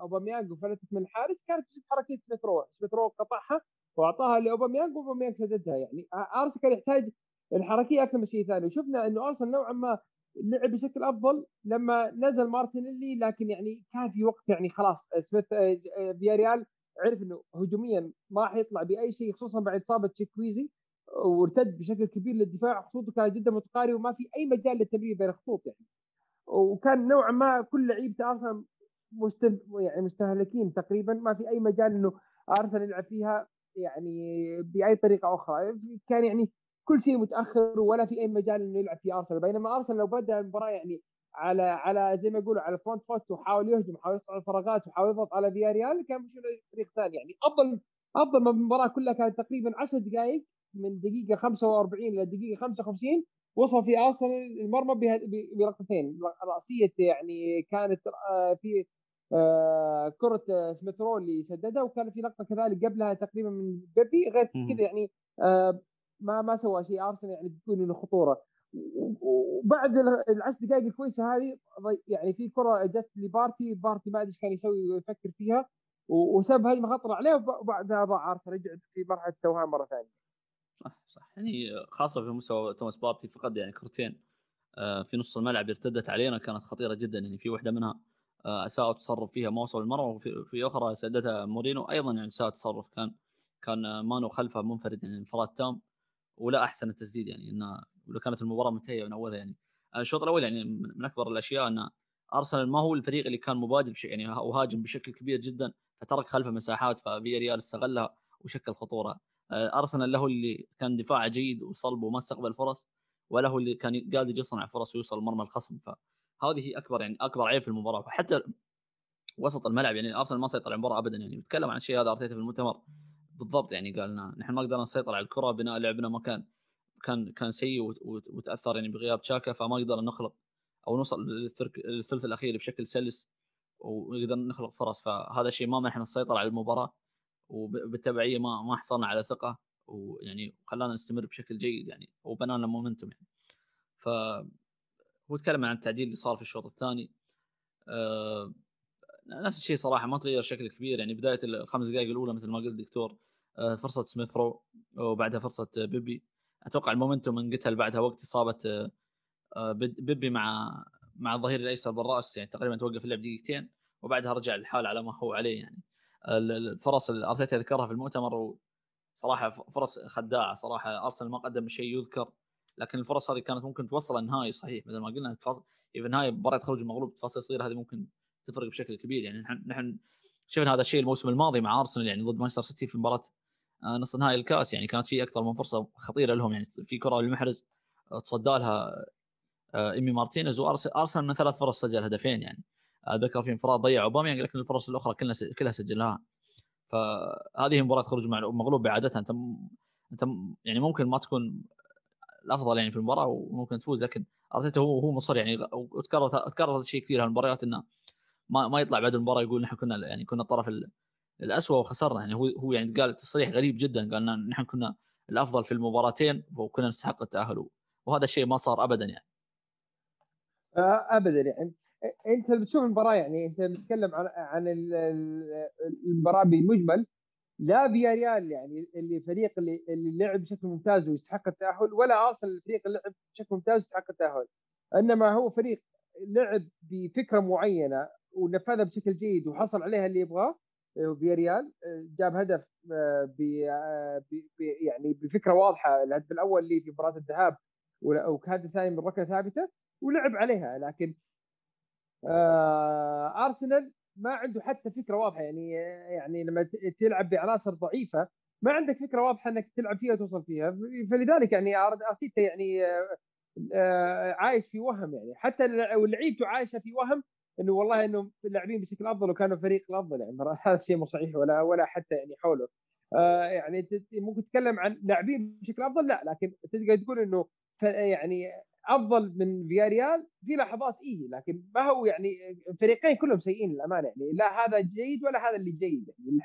أوباميانج وفلتت من الحارس كانت حركية سميث رو. سميث رو قطعها وأعطاها لأوباميانج وأوباميانج سددها يعني. أرسنال كان يحتاج الحركية أكثر من شيء ثاني. وشفنا إنه أرسنال نوعا ما لعب بشكل أفضل لما نزل مارتينيلي لكن يعني كان في وقت يعني خلاص سميث فياريال عرف إنه هجوميا ما حيطلع بأي شيء خصوصا بعد إصابة تشوكويزي وارتد بشكل كبير للدفاع. خطوطه كانت جدا متقاربة وما في أي مجال للتمرير بين الخطوط يعني. وكان نوعا ما كل لعيبة أرسنال مست... يعني مستهلكين تقريبا. ما في أي مجال إنه أرسنال يلعب فيها يعني بأي طريقة أخرى. كان يعني كل شيء متأخر ولا في أي مجال إنه يلعب فيها أرسنال. بينما أرسنال لو بدأ المباراة يعني على على زي ما يقولوا على ال front foot وحاول يهجم وحاول يصنع الفراغات وحاول يضغط على فيا ريال كان بيشوف فريق ثاني. يعني أفضل أفضل ما المباراة كلها كانت تقريبا 10 دقائق من دقيقة 45 إلى دقيقة 55 وصل في أرسنال المرمى بلقطتين. رأسية يعني كانت آه، في آه، كرة سميث اللي سددها وكان في لقطة كذلك قبلها تقريبا من بيبي. غير كذا يعني آه، ما ما سوى شيء. آرسنال يعني تكون إنه خطورة. وبعد العشر دقائق الكويسة هذه يعني في كرة جت لبارتي. بارتي ما أدري إيش كان يسوي ويفكر فيها. وسبب هجمة خطر عليه وبعدها ضاع آرسنال. رجع في مرحلة التوهان مرة ثانية. صح صح. يعني خاصة في مستوى توماس بارتي فقد يعني كرتين آه، في نص الملعب ارتدت علينا كانت خطيرة جدا. يعني في واحدة منها آه، أساء تصرف فيها ما وصل المرمى وفي أخرى سددها مورينو. أيضا يعني أساء تصرف كان كان مانو خلفه منفرد يعني انفراد تام. ولا أحسن التسديد يعني إنه لو كانت المباراة منتهيه من أولها يعني. الشوط الأول يعني من أكبر الأشياء إن أرسنال ما هو الفريق اللي كان مبادر يعني وهاجم بشكل كبير جدا فترك خلفه مساحات ففي ريال استغلها وشكل خطورة. آه، أرسنال له اللي كان دفاعه جيد وصلب وما استقبل فرص وله اللي كان قادر يصنع فرص ويوصل مرمى الخصم. فهذه أكبر يعني أكبر عيب في المباراة. وحتى وسط الملعب يعني أرسنال ما سيطر على المباراة ابدا يعني. بتكلم عن الشيء هذا أرتيتا في المؤتمر. بالضبط يعني قال لنا نحن ما قدرنا نسيطر على الكرة بناء لعبنا ما كان كان كان سيء وتأثر يعني بغياب تشاكا فما قدرنا نخلق أو نوصل للثلث الأخير بشكل سلس ونقدر نخلق فرص. فهذا الشيء ما منحنا السيطره على المباراة وبالتبعية ما ما حصلنا على ثقة ويعني خلانا نستمر بشكل جيد يعني وبنانا مومنتوم يعني. ف هو تكلم عن التعديل اللي صار في الشوط الثاني. أه نفس الشيء صراحة ما تغير بشكل كبير. يعني بداية الخمس دقائق الأولى مثل ما قلت دكتور أه فرصة سميث رو وبعدها فرصة بيبي. أتوقع المومنتوم انقتل بعدها وقت إصابة آه، بيبي مع مع الظهير الأيسر بالرأس. يعني تقريبا توقف اللعب دقيقتين وبعدها رجع الحال على ما هو عليه يعني. الفرص اللي أرتيتا ذكرها في المؤتمر صراحة فرص خداعة صراحة. أرسنال ما قدم شيء يذكر لكن الفرص هذه كانت ممكن توصل النهائي صحيح. مثل ما قلنا في النهايه مباراه خروج المغلوب تفاصيل صغيره هذه ممكن تفرق بشكل كبير. يعني نحن نحن شفنا هذا الشيء الموسم الماضي مع أرسنال يعني ضد مانشستر سيتي في مباراة آه، نصف نهائي الكاس. يعني كانت في أكثر من فرصة خطيرة لهم. يعني في كرة لمحرز آه، تصدى لها آه، إيمي مارتينيز. وارسنال من ثلاث فرص سجل هدفين. يعني أذكر في انفراد ضيع أوباميانج لكن الفرص الأخرى كلها كلها سجلها. فهذه مباراة خروج مغلوب بعادتها أنت أنت يعني ممكن ما تكون الأفضل يعني في المباراة وممكن تفوز. لكن أرتيتا هو هو مصر. يعني وتكرر تكرر هذا الشيء كثير المباريات إنه ما ما يطلع بعد المباراة يقول نحن كنا يعني كنا الطرف الاسوء وخسرنا. يعني هو هو يعني قال تصريح غريب جدا. قال نحن كنا الأفضل في المباراتين وكنا نستحق التأهل. وهذا الشيء ما صار ابدا يعني. ابدا يعني. أنت بتشوف المباراة يعني أنت بتتكلم عن عن المباراة بمجمل لا فيا ريال يعني اللي فريق اللي اللي لعب بشكل ممتاز ويستحق التأهل ولا ارسنال الفريق اللي لعب بشكل ممتاز ويستحق التأهل. إنما هو فريق لعب بفكرة معينة. ونفذها بشكل جيد وحصل عليها اللي يبغاه فيا ريال جاب هدف آه، آه، يعني بفكرة واضحة الهدف الأول اللي في مباراة الذهاب وكان الثاني من ركله ثابتة ولعب عليها لكن آه أرسنال ما عنده حتى فكرة واضحة يعني يعني لما تلعب بعناصر ضعيفة ما عندك فكرة واضحة إنك تلعب فيها وتوصل فيها فلذلك يعني أرتيتا يعني آه عايش في وهم يعني حتى لعيبته عايشة في وهم إنه والله إنه اللاعبين بشكل أفضل وكانوا فريق الأفضل يعني هذا الشيء مو صحيح ولا ولا حتى يعني حوله. آه يعني ممكن تتكلم عن لاعبين بشكل أفضل؟ لا لكن تقدر تقول إنه يعني أفضل من فياريال في لحظات إيه لكن ما هو يعني الفريقين كلهم سيئين للأمانة يعني لا هذا جيد ولا هذا اللي جيد يعني.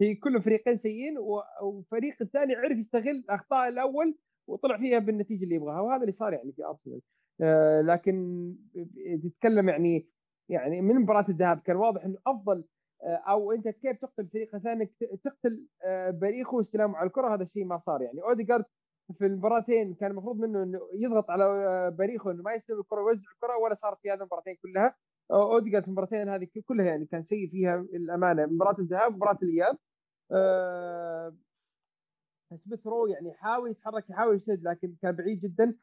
هي كلهم فريقين سيئين والفريق الثاني عرف يستغل اخطاء الأول وطلع فيها بالنتيجة اللي يبغاها وهذا اللي صار يعني في أرسنال. آه لكن تتكلم يعني يعني من مباراة الذهاب كان واضح إنه أفضل آه أو أنت كيف تقتل فريق ثاني تقتل آه باريخو واستلامه على الكرة هذا الشيء ما صار يعني. اوديجارد في المباراتين كان المفروض منه إنه يضغط على باريخو انه ما يستلم الكرة ويوزع الكرة ولا صار في هذه المباراتين كلها. اوديجارد في المباراتين هذه كلها يعني كان سيء فيها للأمانة مباراة الذهاب ومباراه الإياب أه سميث رو يعني حاول يتحرك يحاول يسد لكن كان بعيد جدا. آه،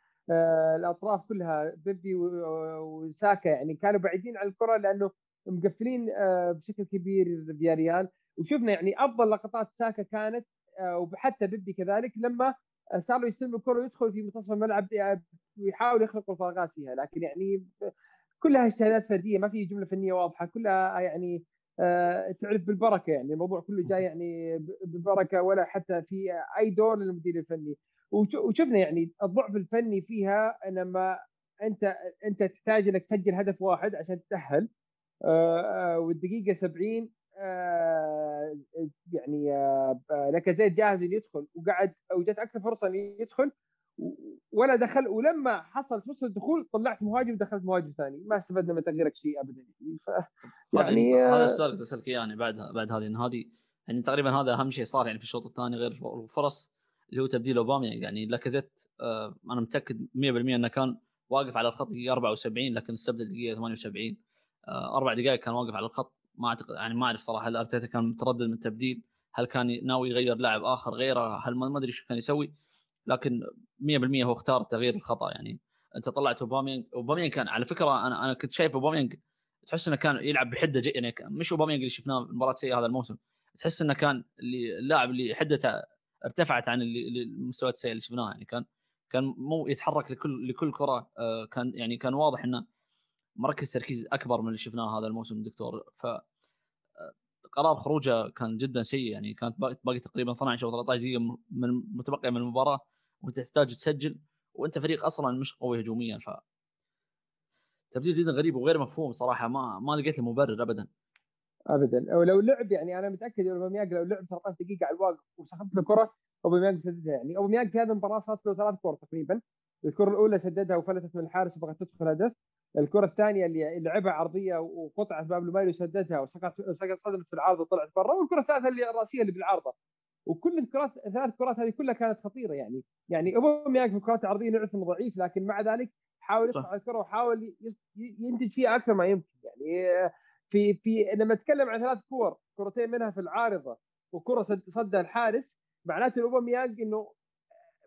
الأطراف كلها بيبي وساكا يعني. كانوا بعيدين عن الكرة لأنه مقفلين آه، بشكل كبير فياريال وشفنا يعني أفضل لقطات ساكا كانت آه، وحتى بيبي كذلك لما صاروا يستلم الكرة ويدخل في منتصف الملعب ويحاول يخلق الفراغات فيها. لكن يعني كلها اجتهادات فردية ما في جملة فنية واضحة كلها يعني تعرف بالبركة يعني. الموضوع كله جاي يعني بالبركه ولا حتى في أي دور للمدير الفني. وشفنا يعني الضعف الفني فيها إنما انت أنت تحتاج إنك تسجل هدف واحد عشان تتأهل. آه، آه، والدقيقة 70 آه، يعني لاكازيت جاهز إنه يدخل وقعد وجت أكثر فرصة إنه يدخل ولا دخل ولما حصلت فرصة الدخول طلعت مهاجم ودخلت مهاجم ثاني. ما استفدنا من تغييرك شيء ابدا. يعني ف... يعني هذا السؤال بسالك اياه يعني بعد بعد هذه. هذه يعني تقريبا هذا أهم شيء صار يعني في الشوط الثاني غير الفرص. اللي هو تبديل أوباما يعني لاكازيت آه أنا متأكد 100% إنه كان واقف على الخط دقيقة 74 لكن استبدل دقيقة 78 آه أربع دقائق كان واقف على الخط. ما أعتقد يعني ما أعرف صراحة هل أرتيتا كان متردد من التبديل هل كان ناوي يغير لاعب آخر غيره هل ما أدري شو كان يسوي. لكن 100% هو اختار تغيير الخطأ يعني أنت طلعت أوباميانج أوباميانج كان على فكرة أنا أنا كنت شايف أوباميانج تحس إنه كان يلعب بحدة جي يعني مش أوباميانج اللي شفناه مباراة سيئة هذا الموسم تحس إنه كان اللي اللاعب اللي حدته ارتفعت عن المستويات السيئه اللي شفناها. يعني كان كان مو يتحرك لكل لكل كرة. آه، كان يعني كان واضح إنه مركز تركيز أكبر من اللي شفناه هذا الموسم دكتور. ف آه، قرار خروجه كان جدا سيء. يعني كانت باقي تقريبا 12 أو 13 دقيقة من متبقية من المباراة وأنت تحتاج تسجل وأنت فريق أصلا مش قوي هجوميا. ف تبديل جدا غريب وغير مفهوم صراحة. ما ما لقيت له مبرر ابدا. ابدا. ولو لعب يعني أنا متأكد أوباميانج لو لعب 13 دقيقة على الواقف وسحبت الكره أوباميانج سددها يعني. أوباميانج في هذه المباراة صارت له ثلاث كور تقريبا. الكرة الأولى سددها وفلتت من الحارس وبغت تدخل هدف. الكرة الثانية اللي لعبها عرضية وقطعت باب لوماريو سددها وسقط سقط صدمت في العارضة وطلعت برا. والكرة الثالثة اللي الرأسية اللي بالعارضة. وكل الكرات الثلاث كرات هذه كلها كانت خطيرة يعني. يعني أوباميانج في الكرات العرضية نعرف انه ضعيف لكن مع ذلك حاول يصنع الكرة وحاول ينتج فيها أكثر ما يمكن يعني. في في لما أتكلم عن ثلاث كور كرتين منها في العارضة وكرة صد الحارس معناته أوباميانج إنه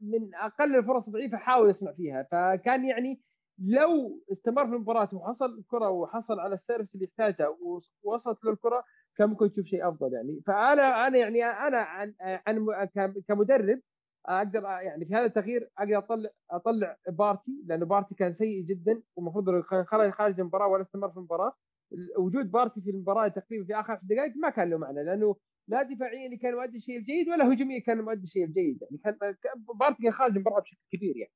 من أقل الفرص الضعيفة حاول يصنع فيها. فكان يعني لو استمر في المباراة وحصل الكره وحصل على ال service اللي يحتاجها ووصلت له الكره كان ممكن تشوف شيء أفضل يعني. فأنا أنا يعني أنا عن, عن كمدرب أقدر يعني في هذا التغيير أقدر اطلع أطلع بارتي لأنه بارتي كان سيء جدا والمفروض خرج خارج المباراة ولا استمر في المباراة. وجود بارتي في المباراة تقريبا في آخر 10 دقائق ما كان له معنى لأنه لا دفاعيا كان مؤدي الشيء الجيد ولا هجوميا كان مؤدي الشيء الجيد يعني كان بارتي كان خارج المباراة بشكل كبير يعني.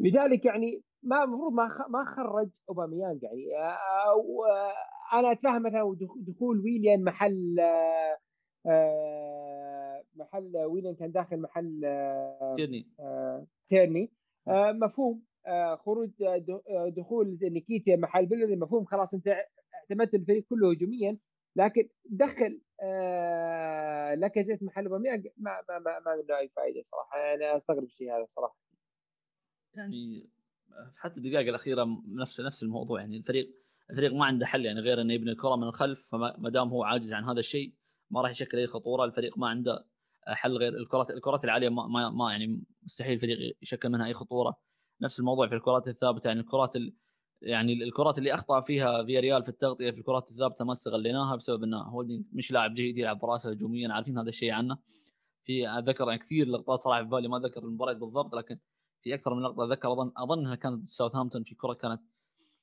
لذلك يعني ما المفروض ما ما خرج أوباميانج يعني. آه، آه، أنا أتفهم مثلا دخول ويليان محل آه، محل ويليان كان داخل محل تيرني. تيرني. مفهوم. خروج دخول نيكيتيا محل بيلر مفهوم خلاص انت اعتمدت الفريق كله هجوميا لكن دخل لاكازيت محل أوباميانج ما ما ما, ما منه أي فائده صراحة أنا أستغرب الشيء هذا صراحة. يعني حتى الدقائق الأخيرة نفس نفس الموضوع يعني الفريق الفريق ما عنده حل يعني غير إنه يبني الكرة من الخلف فما دام هو عاجز عن هذا الشيء ما راح يشكل أي خطورة الفريق ما عنده حل غير الكرات الكرات العالية ما, ما, ما يعني مستحيل الفريق يشكل منها أي خطورة. نفس الموضوع في الكرات الثابتة. يعني الكرات ال... يعني الكرات اللي أخطأ فيها فياريال في التغطية في الكرات الثابتة ما استغليناها بسبب إنه هولدنج مش لاعب جيد يلعب براسه هجوميا عارفين هذا الشيء عنه. في أذكر يعني كثير لقطات صراحة في بالي ما أذكر المباراة بالضبط لكن في أكثر من لقطة أذكر أظن اظنها كانت ساوثهامبتون في كرة كانت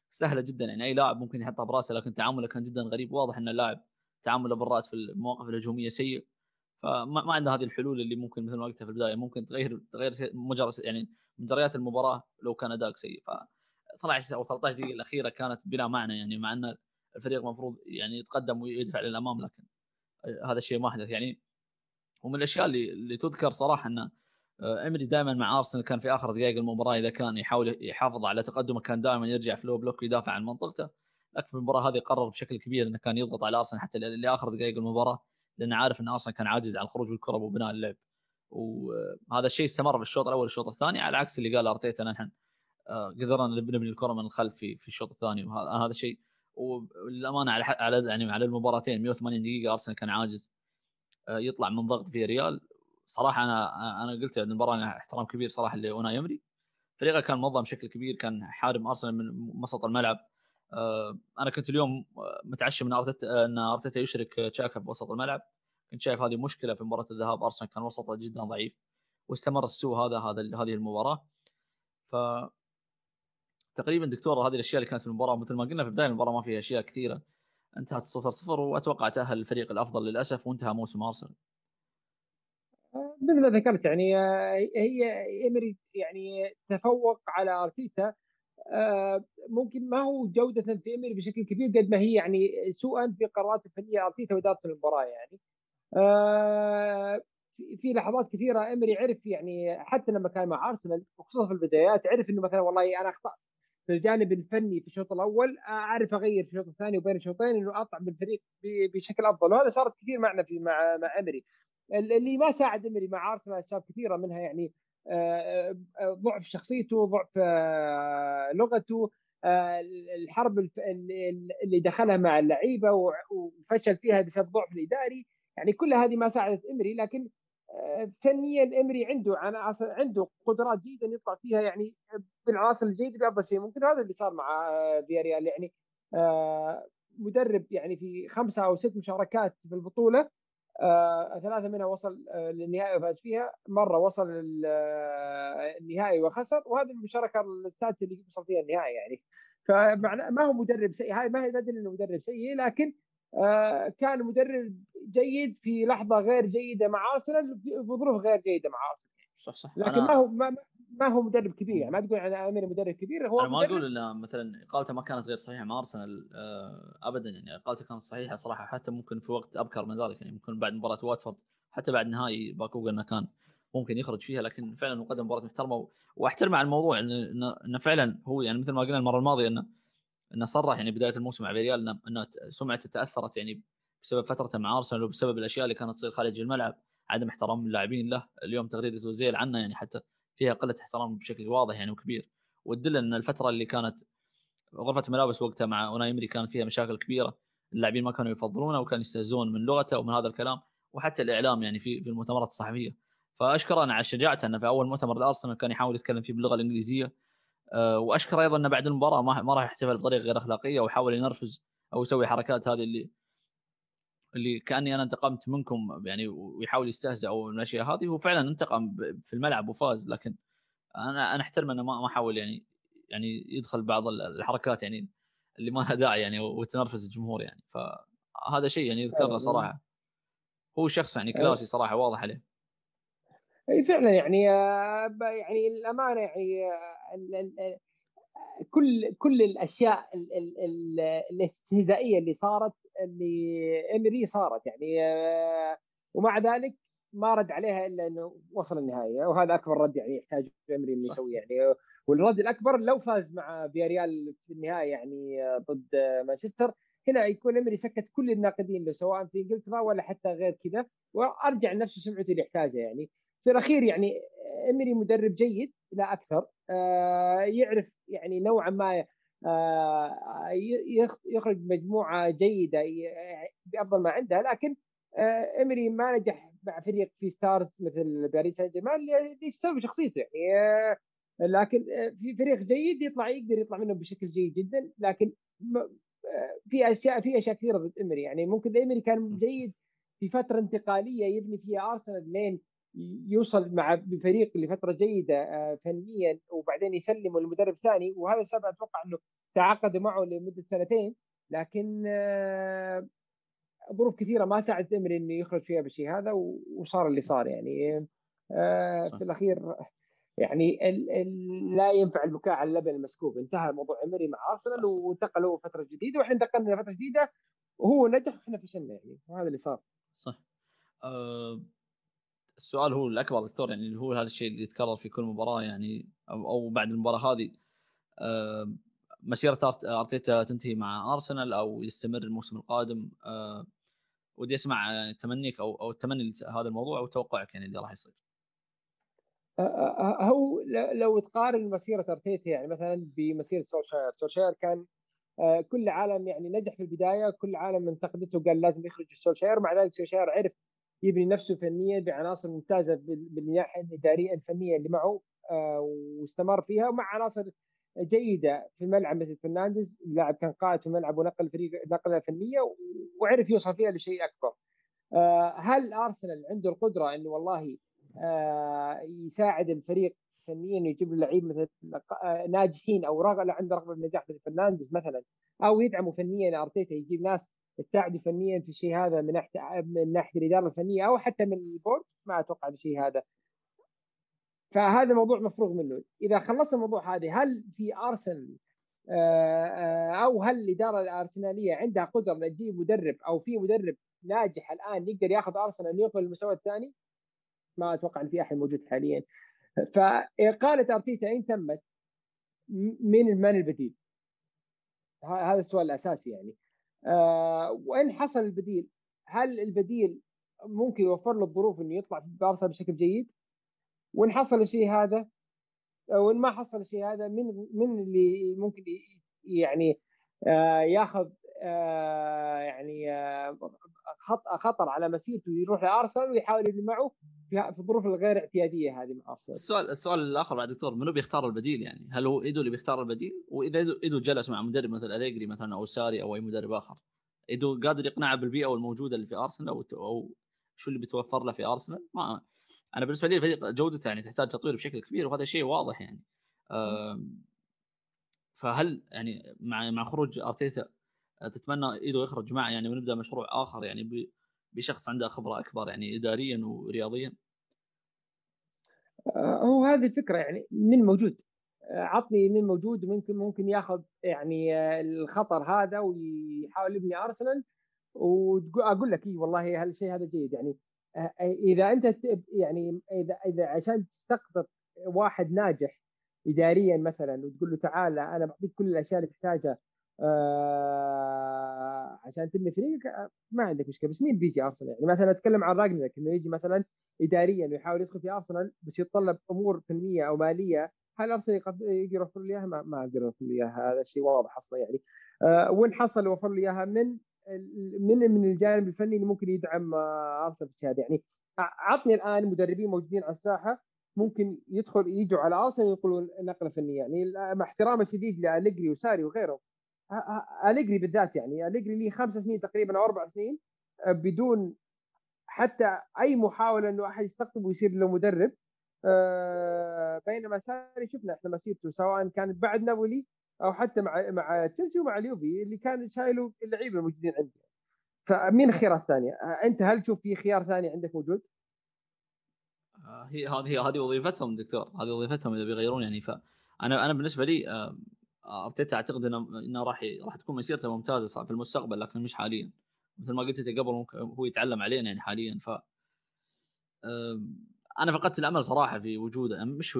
سهلة جدا. يعني أي لاعب ممكن يحطها براسه لكن تعامله كان جدا غريب. واضح إن اللاعب تعامله بالرأس في المواقف الهجومية سيء. فما ما عنده هذه الحلول اللي ممكن مثل ما قلت في البداية ممكن تغير تغير مجرد يعني مجريات المباراة لو كان اداء سيء. ف 12 أو 13 دقيقة الأخيرة كانت بلا معنى يعني مع أن الفريق المفروض يعني يتقدم ويدفع للأمام لكن هذا الشيء ما حدث يعني ومن الأشياء اللي اللي تذكر صراحة انه آه، إمري دائما مع أرسنال كان في آخر دقائق المباراة إذا كان يحاول يحافظ على تقدمه كان دائما يرجع فلو بلوك ويدافع عن منطقته. لكن في المباراة هذه قرر بشكل كبير إنه كان يضغط على أرسنال حتى لآخر دقائق المباراة. لأنه عارف ان ارسنال كان عاجز عن الخروج بالكره وبناء اللعب. وهذا الشيء استمر في الشوط الأول والشوط الثاني على عكس اللي قال أرتيتا نحن آه، قدرنا نبني الكرة من الخلف في في الشوط الثاني. وهذا الشيء وللأمانة على على يعني على المباراتين 180 دقيقة أرسنال كان عاجز يطلع من ضغط في ريال. صراحة أنا أنا قلت بعد المباراة احترام كبير صراحة لأوناي يمري فريقه كان منظم بشكل كبير كان حارم أرسنال من وسط الملعب. أنا كنت اليوم متعشم إن أرتيتا إن أرتيتا يشرك تشاكا بوسط الملعب. كنت شايف هذه مشكلة في مباراة الذهاب. أرسنال كان وسطه جدا ضعيف واستمر السوء هذا هذا هذه المباراة. ف تقريبا دكتور هذه الأشياء اللي كانت في المباراة مثل ما قلنا في بدايه المباراة ما فيها أشياء كثيرة. انتهت 0 0 وأتوقع تأهل الفريق الأفضل للأسف وانتهى موسم أرسنال. مثل ما ذكرت يعني هي إيمري يعني تفوق على أرتيتا. آه، ممكن ما هو جودة في ايمري بشكل كبير قد ما هي يعني سوءا في قرارات الفنية ارتيتا وإدارة المباراة يعني. آه، في لحظات كثيرة ايمري عرف يعني حتى لما كان مع أرسنال وخصوصا في البدايات عرف إنه مثلا والله أنا أخطأت في الجانب الفني في الشوط الأول أعرف أغير في الشوط الثاني وبين الشوطين إنه أطلع بالفريق بشكل أفضل وهذا صارت كثير معنا في مع مع امري اللي ما ساعد امري مع أرسنال أسباب كثيرة منها يعني آه، آه، ضعف شخصيته ضعف لغته الحرب اللي دخلها مع اللعيبة وفشل فيها بسبب ضعف الإداري. يعني كل هذه ما ساعدت إمري لكن فنيا إمري عنده عناصر عنده قدرات جيده يطلع فيها يعني بالعناصر الجيدة بأفضل شيء. ممكن هذا اللي صار مع فياريال. يعني مدرب يعني في خمسة أو ست مشاركات في البطولة آه ثلاثة منها وصل آه للنهائي وفاز فيها، مرة وصل للنهائي وخسر، وهذه المشاركة السادسة اللي وصل فيها النهائي يعني. فمعنى ما هو مدرب سيء، هاي ما هي تدل إنه مدرب سيء لكن آه كان مدرب جيد في لحظة غير جيدة مع أرسنال في ظروف غير جيدة مع أرسنال. صح صح لكن أنا... ما هو ما, ما هو مدرب كبير يعني ما تقول عن أمير مدرب كبير هو أنا ما أقول ان مثلا إقالته ما كانت غير صحيحة مع أرسنال آه، ابدا يعني إقالته كانت صحيحة صراحة حتى ممكن في وقت أبكر من ذلك يعني ممكن بعد مباراة واتفورد حتى بعد نهائي باكو إنه كان ممكن يخرج فيها لكن فعلا قدم مباراة محترمة وأحترم على الموضوع انه إنه فعلا هو يعني مثل ما قلنا المرة الماضية انه إنه صرح يعني بداية الموسم مع ريال انه سمعته تأثرت يعني بسبب فترته مع أرسنال وبسبب الأشياء اللي كانت تصير خارج الملعب عدم احترام اللاعبين له اليوم تغريدته زيل عنه يعني حتى فيها قلة احترام بشكل واضح يعني وكبير. وتدل إن الفترة اللي كانت غرفة الملابس وقتها مع أوناي كانت فيها مشاكل كبيرة. اللاعبين ما كانوا يفضلونه وكانوا يستهزون من لغته ومن هذا الكلام وحتى الإعلام يعني في في المؤتمرات الصحفية. فاشكره أنا على شجاعته إنه في أول مؤتمر لارسنال كان يحاول يتكلم فيه باللغة الإنجليزية. أه وأشكر أيضا إنه بعد المباراة ما راح يحتفل بطريقة غير أخلاقية وحاول ينرفز أو يسوي حركات هذه اللي اللي كأني أنا انتقمت منكم يعني ويحاول يستهزئ أو الأشياء هذه هو فعلا انتقم في الملعب وفاز لكن أنا أنا احترم إنه ما حاول يعني يعني يدخل بعض الحركات يعني اللي ما لها داعي يعني وتنرفز الجمهور يعني. فهذا شيء يعني يذكر له صراحة. هو شخص يعني كلاسي صراحة واضح عليه. إي فعلا يعني آه، يعني الأمانة يعني آه، كل كل الأشياء الاستهزائية اللي صارت اللي امري صارت يعني آه، ومع ذلك ما رد عليها إلا إنه وصل النهائي وهذا أكبر رد يعني يحتاج امري إنه يسويه يعني. والرد الأكبر لو فاز مع فياريال في النهائي يعني ضد مانشستر هنا يكون امري سكت كل الناقدين له سواء في إنجلترا ولا حتى غير كذا وأرجع لنفسه سمعته اللي يحتاجها يعني. في الأخير يعني امري مدرب جيد لا أكثر. آه يعرف يعني نوعا ما آه يخرج مجموعة جيدة بأفضل ما عندها لكن آه إمري ما نجح مع فريق في stars مثل باريس سان جيرمان يسوي شخصيته يعني لكن في فريق جيد يطلع يقدر يطلع منه بشكل جيد جدا. لكن في أشياء في أشياء كثيرة ضد إمري. يعني ممكن إمري كان جيد في فترة انتقالية يبني فيها أرسنال لين يوصل مع بفريق لفترة جيدة فنيا وبعدين يسلمه لمدرب ثاني وهذا السبب أتوقع إنه تعاقدوا معه لمدة سنتين. لكن ظروف كثيرة ما ساعدت امري إنه يخرج فيها بالشيء هذا وصار اللي صار يعني. آه في الأخير يعني ال ال لا ينفع البكاء على اللبن المسكوب. انتهى موضوع امري مع أرسنال وانتقل هو فترة جديدة وإحنا انتقلنا لفترة جديدة. وهو نجح وإحنا فشلنا يعني وهذا اللي صار. صح. أه السؤال هو الأكبر دكتور يعني هو هذا الشيء اللي يتكرر في كل مباراة يعني أو, أو بعد المباراة هذه أه مسيرة أرتيتا تنتهي مع أرسنال أو يستمر الموسم القادم أه ودي أسمع تمنيك أو أو التمني هذا الموضوع وتوقعك يعني اللي راح يصير. هو لو تقارن مسيرة أرتيتا يعني مثلا بمسيرة سولشاير، سولشاير كان كل عالم يعني نجح في البداية كل عالم انتقدته قال لازم يخرج سولشاير مع ذلك سولشاير عرف يبني نفسه فنيا بعناصر ممتازة بالناحيه الإدارية الفنية اللي معه آه، واستمر فيها ومع عناصر جيدة في الملعب مثل فرنانديز لاعب كان قائد في الملعب ونقل الفريق نقلة فنية وعرف يوصل فيها لشيء أكبر. آه، هل أرسنال عنده القدرة إنه والله آه، يساعد الفريق فنيا انه يجيب له لعيب مثل ناجحين أو رغبه عنده رغبة بالنجاح مثل فرنانديز مثلا أو يدعمه فنيا أرتيتا يجيب ناس تساعده فنيا في الشيء هذا من ناحيه من ناحية الإدارة الفنية أو حتى من ال board ما أتوقع الشيء هذا فهذا موضوع مفروغ منه إذا خلصنا الموضوع هذا هل في أرسنال آه، آه، أو هل الإدارة الأرسنالية عندها قدرة تجيب مدرب أو في مدرب ناجح الآن يقدر ياخذ أرسنال يوصل للمستوى الثاني؟ ما أتوقع إن في أحد موجود حاليا. فإقالة أرتيتا إن تمت من من البديل؟ هذا السؤال الأساسي يعني. آه، وإن حصل البديل هل البديل ممكن يوفر له الظروف إنه يطلع في بارسا بشكل جيد؟ وإن حصل الشيء هذا وإن ما حصل الشيء هذا من من اللي ممكن يعني آه، ياخذ آه، يعني خطر على مسيرته يروح لأرسنال ويحاول يبني معه في الظروف الغير اعتيادية هذه مع ارسنال. السؤال السؤال الآخر بعد دكتور منو بيختار البديل يعني؟ هل هو إيدو اللي بيختار البديل؟ وإذا إيدو جلس مع مدرب مثل أليجري مثلا أو ساري أو أي مدرب آخر إيدو قادر يقنعه بالبيئة الموجوده اللي في أرسنال أو أو شو اللي بيتوفر له في أرسنال؟ ما أنا بالنسبة لي الفريق جودته يعني تحتاج تطوير بشكل كبير وهذا شيء واضح يعني. فهل يعني مع مع خروج أرتيتا تتمنى إيدو يخرج معه يعني ونبدأ مشروع آخر يعني بشخص عنده خبرة أكبر يعني اداريا ورياضيا؟ آه، هو هذه الفكرة يعني من موجود آه، عطني من موجود ممكن ممكن ياخذ يعني آه، الخطر هذا ويحاول يبني أرسنال. واقول لك اي والله هالشيء هذا جيد. يعني إذا أنت يعني اذا إذا عشان تستقطب واحد ناجح اداريا مثلا وتقول له تعال أنا بعطيك كل الأشياء اللي تحتاجها آه عشان تبني فريقك آه، ما عندك مشكلة. بس مين بيجي ارسنال يعني؟ مثلا أتكلم عن راجنك انه يجي مثلا اداريا ويحاول يدخل في ارسنال بس يتطلب أمور فنية أو مالية هل ارسنال يقدر يوفر لي إياها؟ ما, ما أقدر يوفر لي إياها. هذا الشيء واضح أصلا يعني. آه وين حصل يوفر لي إياها؟ من من من الجانب الفني اللي ممكن يدعم آه، ارسنال في هذا يعني عطني الآن مدربين موجودين على الساحة ممكن يدخل يجوا على ارسنال ويقولون نقلة فنية. يعني مع احترامي الشديد لالجري وساري وغيرهم. أليجري بالذات يعني أليجري لي خمس سنين تقريبا أو أربع سنين آه، بدون حتى أي محاولة إنه أحد يستقطبه ويصير له مدرب آه، بينما ساري شفنا إحنا مسيرته سواء كانت بعد نابولي أو حتى مع مع تشيلسي ومع اليوفي اللي كان شايله اللعيبة الموجودين عنده فمين الخيارات الثانية؟ آه، أنت هل تشوف في خيار ثاني عندك موجود؟ هي هذه هذه وظيفتهم دكتور هذه وظيفتهم إذا بيغيرون يعني فأنا أنا بالنسبة لي أرتيتا أعتقد انه إنه راح راح تكون مسيرته ممتازة في المستقبل لكن مش حاليا. مثل ما قلت قبل هو يتعلم علينا يعني حاليا. ف أنا فقدت الأمل صراحة في وجوده. يعني مش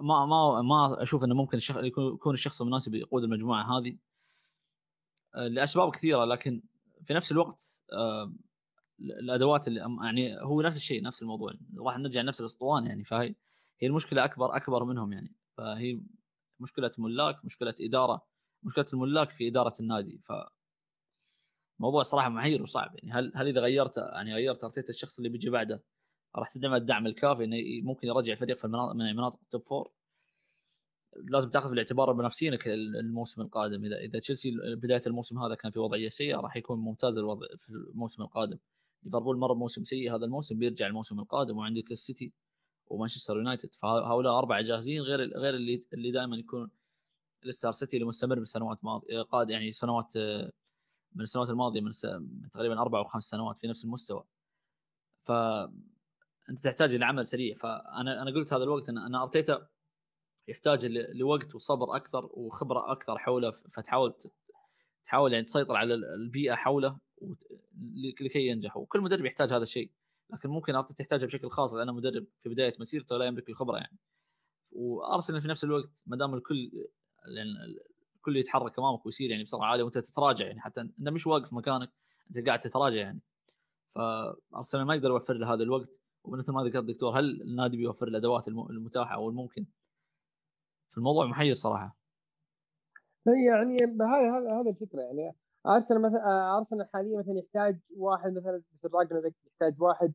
ما ما ما أشوف إنه ممكن الشخص يكون الشخص المناسب يقود المجموعة هذه. آه، لأسباب كثيرة لكن في نفس الوقت الأدوات اللي يعني هو نفس الشيء نفس الموضوع. راح نرجع نفس الأسطوانة يعني فهي هي المشكلة اكبر أكبر منهم يعني. فهي مشكلة ملاك مشكلة إدارة مشكلة الملاك في إدارة النادي. ف موضوع صراحة محير وصعب. يعني هل هل إذا غيرت يعني غيرت أرتيتا الشخص اللي بيجي بعده راح تدعم الدعم الكافي إنه ممكن يرجع الفريق في المناطق من مناطق ال top four لازم تأخذ في الاعتبار منافسينك الموسم القادم. إذا إذا تشيلسي بداية الموسم هذا كان في وضعية سيئة راح يكون ممتاز الوضع في الموسم القادم. ليفربول مر بموسم سيء هذا الموسم بيرجع الموسم القادم. وعندك السيتي ومانشستر يونايتد. فهؤلاء أربعة جاهزين غير غير اللي اللي دائما يكون ليستر سيتي اللي مستمر من سنوات ماضيه قاد يعني سنوات من السنوات الماضية من, تقريبا أربع أو خمس سنوات في نفس المستوى. ف أنت تحتاج لعمل سريع. فأنا أنا قلت هذا الوقت إن أنا أرتيتا يحتاج لوقت وصبر أكثر وخبرة أكثر حوله. فتحاول تحاول يعني تسيطر على البيئة حوله لكي ينجح. وكل مدرب يحتاج هذا الشيء. لكن ممكن ارتيتا تحتاجه بشكل خاص لأنه مدرب في بداية مسيرته لا يملك الخبرة يعني. وأرسنال في نفس الوقت ما دام الكل يعني الكل يتحرك أمامك ويصير يعني بسرعة عاليه وأنت تتراجع يعني حتى أنت مش واقف مكانك أنت قاعد تتراجع يعني. فأرسنال ما يقدر يوفر له هذا الوقت ومثل ما ذكر الدكتور هل النادي بيوفر الأدوات المتاحة أو الممكن؟ في الموضوع محير صراحة. يعني هذا هذا الفكرة يعني. أرسنال مثلا آه، أرسنال حاليا مثلا يحتاج واحد مثلا مثل راجنر يحتاج واحد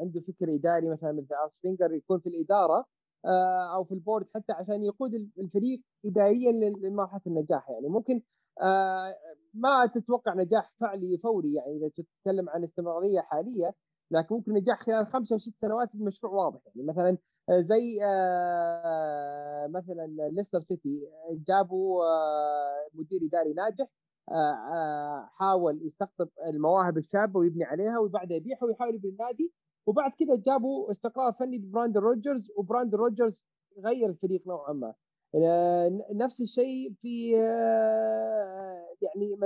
عنده فكر إداري مثلا مثل أرس فينجر يكون في الإدارة آه، أو في ال board حتى عشان يقود الفريق اداريا لمرحلة النجاح يعني. ممكن آه، ما تتوقع نجاح فعلي فوري يعني إذا تتكلم عن استمرارية حالية لكن ممكن نجاح خلال خمسة أو ست سنوات بمشروع واضح يعني. مثلا آه، زي مثلا ليستر سيتي جابوا مدير إداري ناجح حاول يستقطب المواهب الشابة ويبني عليها وبعدها يبيعها ويحاول يبني النادي. وبعد كذا جابوا استقرار فني ببرندان رودجرز وبرندان رودجرز غير الفريق نوعا ما. آه، نفس الشيء في آه، يعني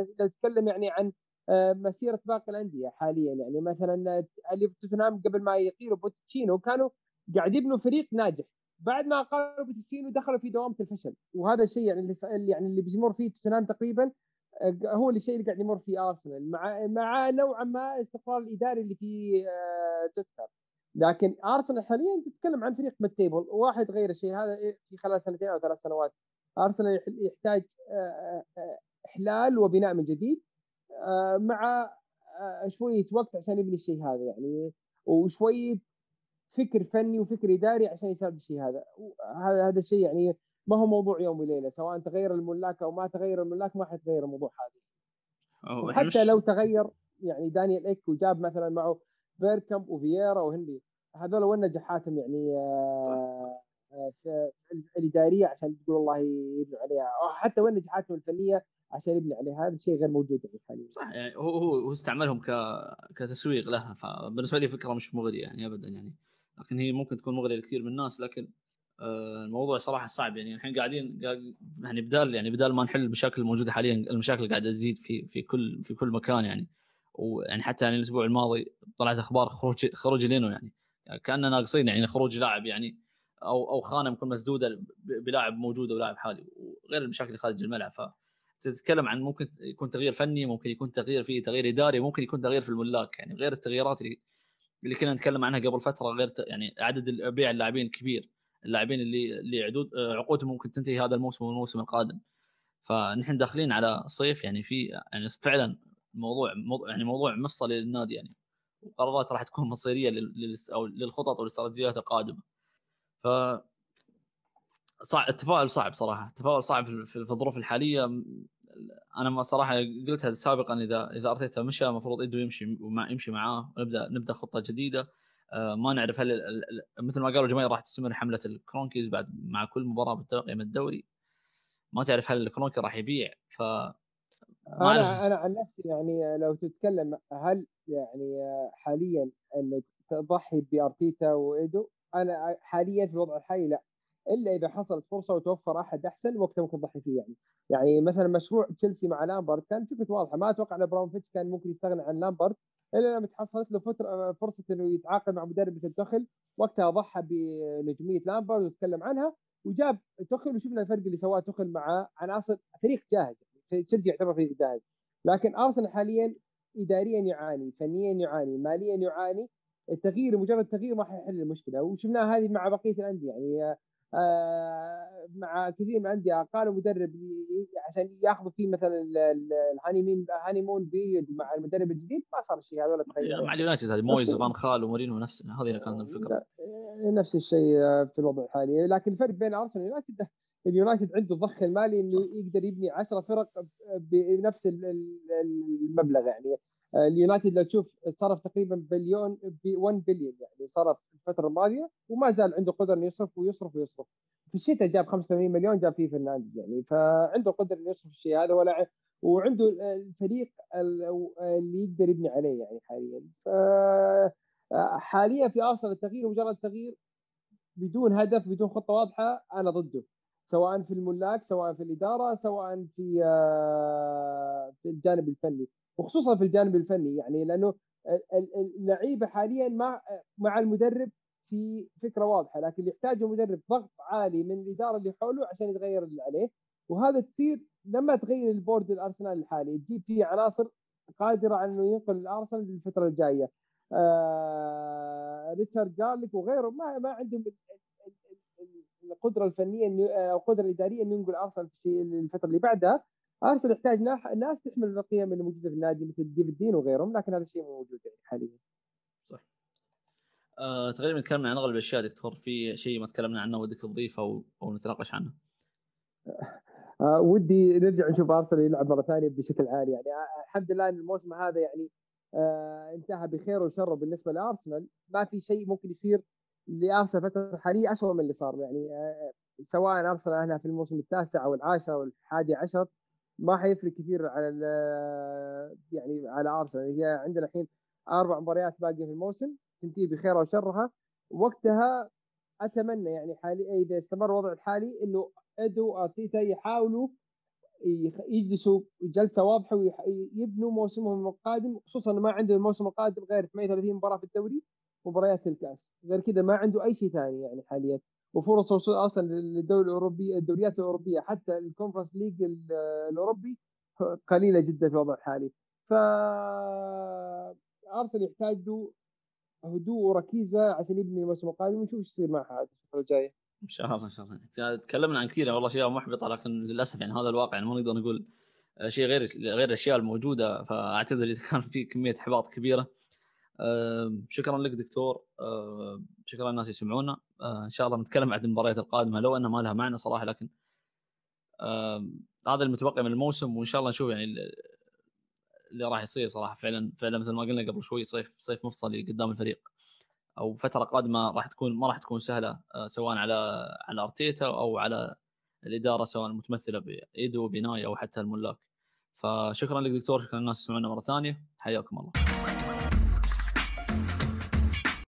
لو يعني عن آه، مسيرة باقي الأندية حاليا. يعني مثلا اللي توتنهام قبل ما يقيلوا بوتشيتينو كانوا قاعد يبنوا فريق ناجح. بعد ما أقالوا بوتشيتينو دخلوا في دوامة الفشل. وهذا الشيء يعني اللي يعني اللي بيمر فيه توتنهام تقريبا هو الشيء اللي قاعد يمر فيه أرسنال. مع مع نوعا ما استقرار الإداري اللي في آه، توتنهام. لكن أرسنال حاليا تتكلم عن فريق mid table واحد غير الشيء هذا في خلال سنتين أو ثلاث سنوات. أرسنال يحتاج آه، آه، إحلال وبناء من جديد. مع شوية وقت عشان يبني الشيء هذا يعني. وشوية فكر فني وفكر إداري عشان يساعد الشيء هذا. هذا هذا الشيء يعني ما هو موضوع يوم وليلة. سواء تغير الملاك أو ما تغير الملاك ما حتغير الموضوع هذا. وحتى مش... لو تغير يعني دانيال إيك وجاب مثلا معه بيركامب وفييرا وهندي هذول وين نجاحاتهم يعني؟ آه، آه، في الإدارية عشان تقول الله يبنوا عليها. أو حتى وين نجاحاتهم الفنية عشان يبني عليها. هذا الشيء غير موجود يعني حاليا. صح يعني هو هو استعملهم ك كتسويق لها. فبالنسبة لي فكرة مش مغرية يعني ابدا يعني. لكن هي ممكن تكون مغرية لكثير من الناس لكن آه، الموضوع صراحة صعب. يعني الحين قاعدين يعني بدال يعني بدال ما نحل المشاكل الموجودة حاليا المشاكل قاعدة تزيد في في كل في كل مكان يعني. ويعني حتى يعني الأسبوع الماضي طلعت أخبار خروج خروج لينو يعني, يعني كأننا ناقصين يعني خروج لاعب يعني أو أو خانة ممكن مسدودة بلاعب موجود ولاعب حالي وغير المشاكل اللي خارج الملعب. ف تتكلم عن ممكن يكون تغيير فني ممكن يكون تغيير في تغيير إداري ممكن يكون تغيير في الملاك يعني غير التغييرات اللي اللي كنا نتكلم عنها قبل فترة غير يعني عدد بيع اللاعبين كبير. اللاعبين اللي اللي عدود آه، عقودهم ممكن تنتهي هذا الموسم والموسم القادم. فنحن داخلين على صيف يعني في يعني فعلا الموضوع يعني موضوع مفصلي للنادي يعني وقرارات راح تكون مصيرية أو للخطط والاستراتيجيات القادمة. ف صعب التفاؤل صعب صراحة. التفاؤل صعب في الظروف الحالية. أنا صراحة قلتها سابقا إذا إذا ارتيتا مشى المفروض ايدو يمشي وما يمشي معاه ونبدأ نبدأ خطة جديدة. آه، ما نعرف هل مثل ما قالوا الجماهير راح تستمر حملة الكرونكيز بعد مع كل مباراة بالتوقيع من الدوري. ما تعرف هل الكرونكي راح يبيع ف أنا أنا عن نفسي يعني لو تتكلم هل يعني حاليا إنه تضحي بأرتيتا وايدو أنا حاليا في الوضع الحالي لا. إلا إذا حصلت فرصة وتوفر أحد أحسن وقتها ممكن تضحي فيه يعني. يعني مثلا مشروع تشيلسي مع لامبرد كان فكرته واضحة. ما أتوقع إن ابراموفيتش كان ممكن يستغنى عن لامبرد إلا لما تحصلت له فترة فرصة إنه يتعاقد مع مدرب مثل تخل وقتها ضحى بنجوميه لامبرد وتكلم عنها وجاب تخل وشفنا الفرق اللي سواه تخل مع عناصر فريق جاهز. تشيلسي يعتبر فريق جاهز. لكن أرسنال حاليا اداريا يعاني فنيا يعاني ماليا يعاني. التغيير مجرد تغيير ما حيحل المشكلة. وشفناها هذه مع بقية الأندية. يعني مع كثير من الأندية. أقالوا مدرب عشان ياخذوا فيه مثلا ال honeymoon honeymoon period مع المدرب الجديد ما صار الشيء هذول تغيروا مع اليونايتد هذه مويز وفان خال ومورينو نفس هذه كانت الفكرة. نفس الشيء آه، في الوضع الحالي. لكن الفرق بين أرسنال واليونايتد اليونايتد عنده الضخ المالي إنه يقدر يبني 10 فرق بنفس المبلغ يعني. اليونايتد لو تشوف صرف تقريبا بليون ب 1 بليون يعني صرف الفترة الماضية وما زال عنده قدرة إنه يصرف ويصرف ويصرف. في الشتاء جاب 85 مليون جاب فيه فرنانديز يعني فعنده قدرة إنه يصرف الشيء هذا ولا وعنده الفريق اللي يقدر يبني عليه يعني حاليا. ف حاليا في أرسنال التغيير مجرد تغيير بدون هدف بدون خطة واضحة أنا ضده. سواء في الملاك سواء في الإدارة سواء في آه، في الجانب الفني. وخصوصا في الجانب الفني. يعني لأنه اللعيبة حاليا مع مع المدرب في فكرة واضحة لكن يحتاج مدرب ضغط عالي من الإدارة اللي حوله عشان يتغير اللي عليه. وهذا تصير لما تغير البورد الأرسنال الحالي. تجيب فيه عناصر قادرة على إنه ينقل الأرسنال للفترة الجاية. آه ريتشارد جارليك وغيره. ما ما عندهم القدرة الفنية أو القدرة الإدارية إنه ينقل أرسنال في الفترة اللي بعدها. ارسنال يحتاج ناس تحمل القيم اللي موجودة في النادي مثل ديفيد دين وغيرهم لكن هذا الشيء مو موجود يعني حاليا. صح. آه، تقريبا تكلمنا عن أغلب الأشياء دكتور في شيء ما تكلمنا عنه ودك تضيفه أو, أو نتناقش عنه؟ آه ودي نرجع نشوف ارسنال يلعب مرة ثانية بشكل عالي يعني. آه الحمد لله إن الموسم هذا يعني آه انتهى بخير وشر بالنسبة لأرسنال. ما في شيء ممكن يصير لأرسنال الفترة الحالية اسوء من اللي صار يعني آه سواء أرسنال هنا في الموسم التاسع أو العاشر أو الحادي عشر ما حيفرق كثير على يعني على أرسنال. هي عندنا الحين أربع مباريات باقية في الموسم تنتهي بخيرها وشرها. وقتها أتمنى يعني حالي إذا استمر الوضع الحالي إنه إدو أرتيتا يحاولوا يجلسوا جلسة واضحة ويبنوا موسمهم القادم خصوصا ما عنده الموسم القادم غير 38 مباراة في الدوري مباريات الكأس. غير كذا ما عنده أي شيء ثاني يعني حاليا. وفرص وصول أصلا للدوري الأوروبي الدوريات الأوروبية حتى ال Conference League الأوروبي قليلة جدا في الوضع الحالي. ف أرسنال يحتاج هدوء وركيزة عشان يبني الموسم القادم ونشوف إيش يصير معها الفترة الجاية. إن شاء الله إن شاء الله. تكلمنا عن كثير والله أشياء محبطة لكن للأسف يعني هذا الواقع يعني ما نقدر نقول شيء غير غير الأشياء الموجودة. فأعتذر إذا كان في كمية احباط كبيرة. شكرا لك دكتور. شكرا للناس يسمعونا. إن شاء الله نتكلم عن المباريات القادمة لو إنها ما لها معنى صراحة لكن هذا المتبقي من الموسم وإن شاء الله نشوف يعني اللي راح يصير صراحة. فعلا فعلا مثل ما قلنا قبل شوي صيف صيف مفصلي قدام الفريق. أو فترة قادمة راح تكون ما راح تكون سهلة سواء على على أرتيتا أو على الإدارة سواء المتمثله بإيدو بناي أو حتى الملاك. فشكرا لك دكتور شكرا للناس يسمعونا مرة ثانية. حياكم الله.